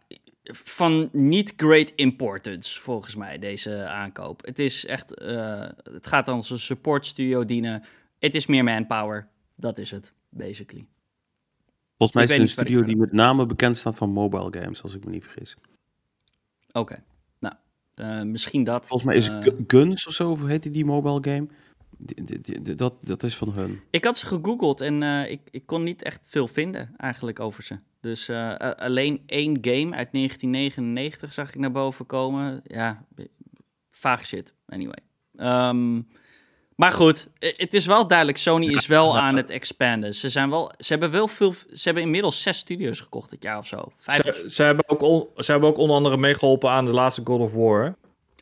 van niet great importance, volgens mij, deze aankoop. Het is echt, eh, het gaat als een support studio dienen. Het is meer manpower. Dat is het, basically. Volgens mij is het een studio die met name bekend staat van mobile games, als ik me niet vergis. Oké, eh, misschien dat. Volgens mij is Gu- Guns of zo, of heet die, die mobile game? Die- die- die- die- dat, dat is van hun. Ik had ze gegoogeld en eh, ik, ik kon niet echt veel vinden eigenlijk over ze. Dus alleen één game uit 1999 zag ik naar boven komen. Ja, vaag shit, anyway. Ehm, maar goed, het is wel duidelijk, Sony is wel aan het expanden. Ze, zijn wel, ze hebben wel veel, ze hebben inmiddels zes studios gekocht dit jaar of zo. Vijf of- Ze, ze, hebben ook on- ze hebben ook onder andere meegeholpen aan de laatste God of War. hè?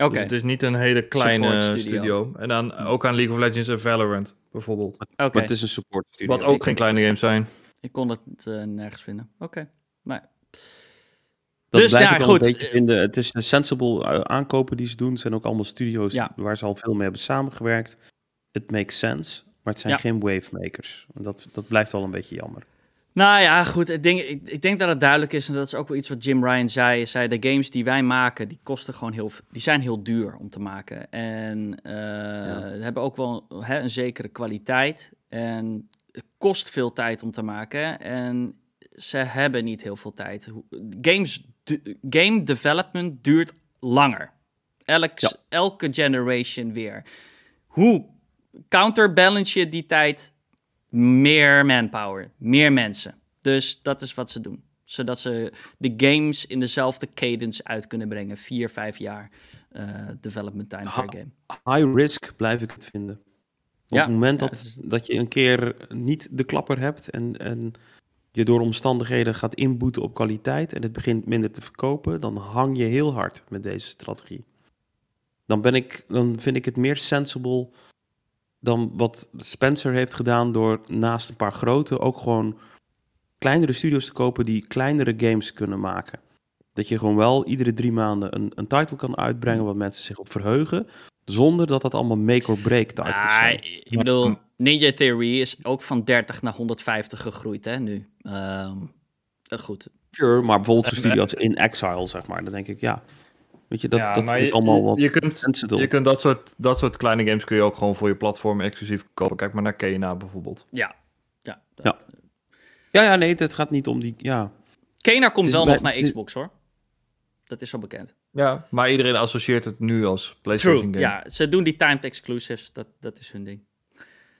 Oké, Dus het is niet een hele kleine studio. studio. En dan ook aan League of Legends en Valorant, bijvoorbeeld. oké. Maar het is een support studio. Wat ook geen kleine games zijn. Ik kon het eh, nergens vinden. Oké, maar Dat Dus, blijf ja, ik goed. een beetje vinden. Het is een sensible eh, aankopen die ze doen. Het zijn ook allemaal studio's Ja. waar ze al veel mee hebben samengewerkt. Het makes sense, maar het zijn Ja. geen wavemakers. Dat, dat blijft wel een beetje jammer. Nou ja, goed. Ik denk, ik, ik denk dat het duidelijk is. En dat is ook wel iets wat Jim Ryan zei. Zei, de games die wij maken, die kosten gewoon heel... Die zijn heel duur om te maken. En eh, hebben ook wel hè, een zekere kwaliteit. En het kost veel tijd om te maken. En ze hebben niet heel veel tijd. Games, game development duurt langer. Elk, Ja. Elke generation weer. Hoe counterbalance je die tijd meer manpower, meer mensen. Dus dat is wat ze doen. Zodat ze de games in dezelfde cadence uit kunnen brengen. Vier, vijf jaar eh, development time per game. High risk blijf ik het vinden. Op Ja, het moment dat, is- dat je een keer niet de klapper hebt en, en je door omstandigheden gaat inboeten op kwaliteit en het begint minder te verkopen, dan hang je heel hard met deze strategie. Dan, ben ik, dan vind ik het meer sensible dan wat Spencer heeft gedaan door naast een paar grote ook gewoon kleinere studios te kopen die kleinere games kunnen maken. Dat je gewoon wel iedere drie maanden een, een title kan uitbrengen waar mensen zich op verheugen, zonder dat dat allemaal make or break titles Ah, zijn. ik bedoel, Ninja Theory is ook van 30 naar 150 gegroeid, hè, nu. Eh, goed. Sure, maar bijvoorbeeld zo'n studio als In Exile, zeg maar, dan denk ik, ja, weet je, dat, ja, dat maar je, allemaal wat je kunt, je kunt dat soort, dat soort kleine games kun je ook gewoon voor je platform exclusief kopen. Kijk maar naar Kena bijvoorbeeld. Ja. Ja. Ja. Ja, ja, nee, het gaat niet om die, ja. Kena komt wel bij- nog naar is- Xbox, hoor. Dat is al bekend. Ja, maar iedereen associeert het nu als PlayStation True, game. ja. Ze doen die timed exclusives. Dat, dat is hun ding.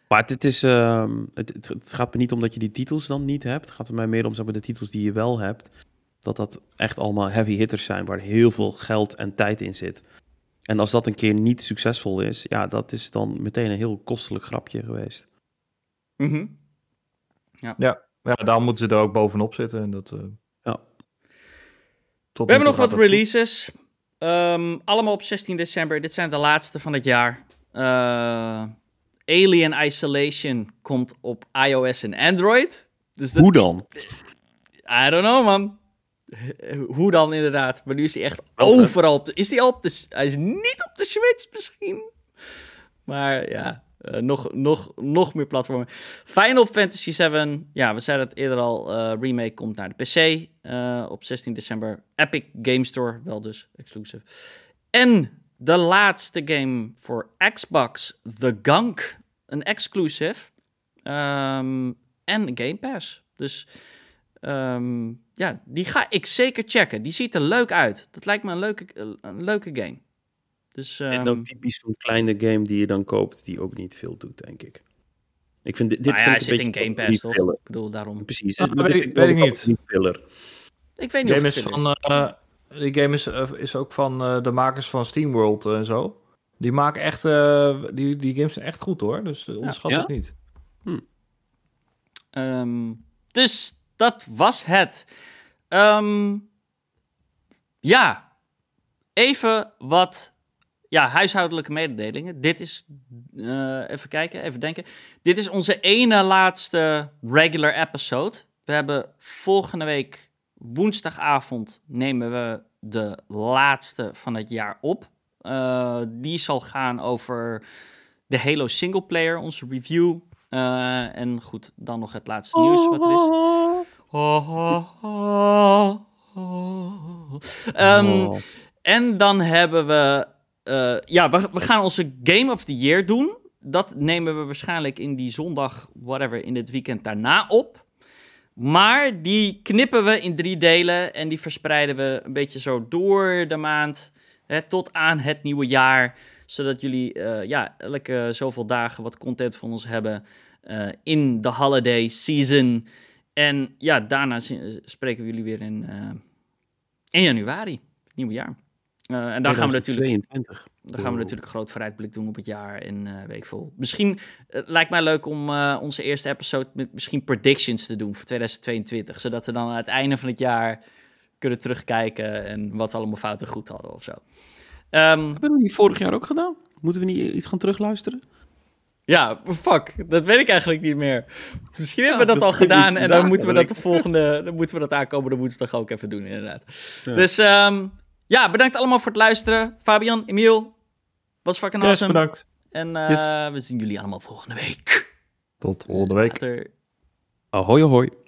Maar het, het is, ehm, het gaat me niet om dat je die titels dan niet hebt. Het gaat er mij meer om, zeg maar, de titels die je wel hebt. Dat dat echt allemaal heavy hitters zijn, waar heel veel geld en tijd in zit. En als dat een keer niet succesvol is, ja, dat is dan meteen een heel kostelijk grapje geweest. Mhm. Ja, daarom moeten ze er ook bovenop zitten. En dat, eh, Ja. tot We hebben nog wat releases. Ehm, allemaal op 16 december. Dit zijn de laatste van het jaar. Eh, Alien Isolation komt op iOS en Android. Dus dat, Hoe dan? I don't know, man. Hoe dan inderdaad. Maar nu is hij echt overal op de... Is hij al op de... Hij is niet op de Switch misschien. Maar ja, uh, nog, nog, nog meer platformen. Final Fantasy VII, ja, we zeiden het eerder al, uh, remake komt naar de PC uh, op 16 december. Epic Game Store, wel dus, exclusive. En de laatste game voor Xbox, The Gunk, een exclusive. Um, en Game Pass. Dus um, ja, die ga ik zeker checken. Die ziet er leuk uit. Dat lijkt me een leuke, een leuke game. Dus, um... En ook typisch zo'n kleine game die je dan koopt, die ook niet veel doet, denk ik. Ik vind dit, dit nou ja, vind ik zit in Game Pass, toch? Ik bedoel, daarom. Precies. Ah, weet, ik, weet ik niet. Filler. Ik weet niet game of is van, uh, Die game is, uh, is ook van uh, de makers van SteamWorld en zo. Die maken echt, die, die games zijn echt goed hoor, dus onderschat ja. het niet. Hm. Um, dus dat was het. Um, ja, even wat ja, huishoudelijke mededelingen. Dit is, uh, even kijken, even denken. Dit is onze ene laatste regular episode. We hebben volgende week woensdagavond nemen we de laatste van het jaar op. Uh, die zal gaan over de Halo singleplayer, onze review. Uh, en goed, dan nog het laatste nieuws wat er is. Um, en dan hebben we uh, ja, we, we, gaan onze Game of the Year doen. Dat nemen we waarschijnlijk in die zondag, whatever, in het weekend daarna op. Maar die knippen we in drie delen en die verspreiden we een beetje zo door de maand hè, tot aan het nieuwe jaar. Zodat jullie uh, ja, elke zoveel dagen wat content van ons hebben uh, in de holiday season. En ja, daarna spreken we jullie weer in, in januari, nieuwe jaar. Uh, en dan gaan we natuurlijk. 22. Dan gaan we natuurlijk groot vooruitblik doen op het jaar en uh, week vol. Misschien uh, lijkt mij leuk om onze eerste episode met misschien predictions te doen voor 2022. Zodat we dan aan het einde van het jaar kunnen terugkijken en wat we allemaal fout en goed hadden of zo. Um, Hebben we die vorig jaar ook gedaan? Moeten we niet iets gaan terugluisteren? Ja, fuck. Dat weet ik eigenlijk niet meer. Misschien hebben we dat, dat al gedaan en dan moeten we dat de volgende, dan moeten we dat aankomende woensdag ook even doen, inderdaad. Ja. Dus um, ja, bedankt allemaal voor het luisteren. Fabian, Emiel, was fucking yes, awesome. bedankt. En uh, yes. we zien jullie allemaal volgende week. Tot volgende week. Later. Ahoy, ahoy.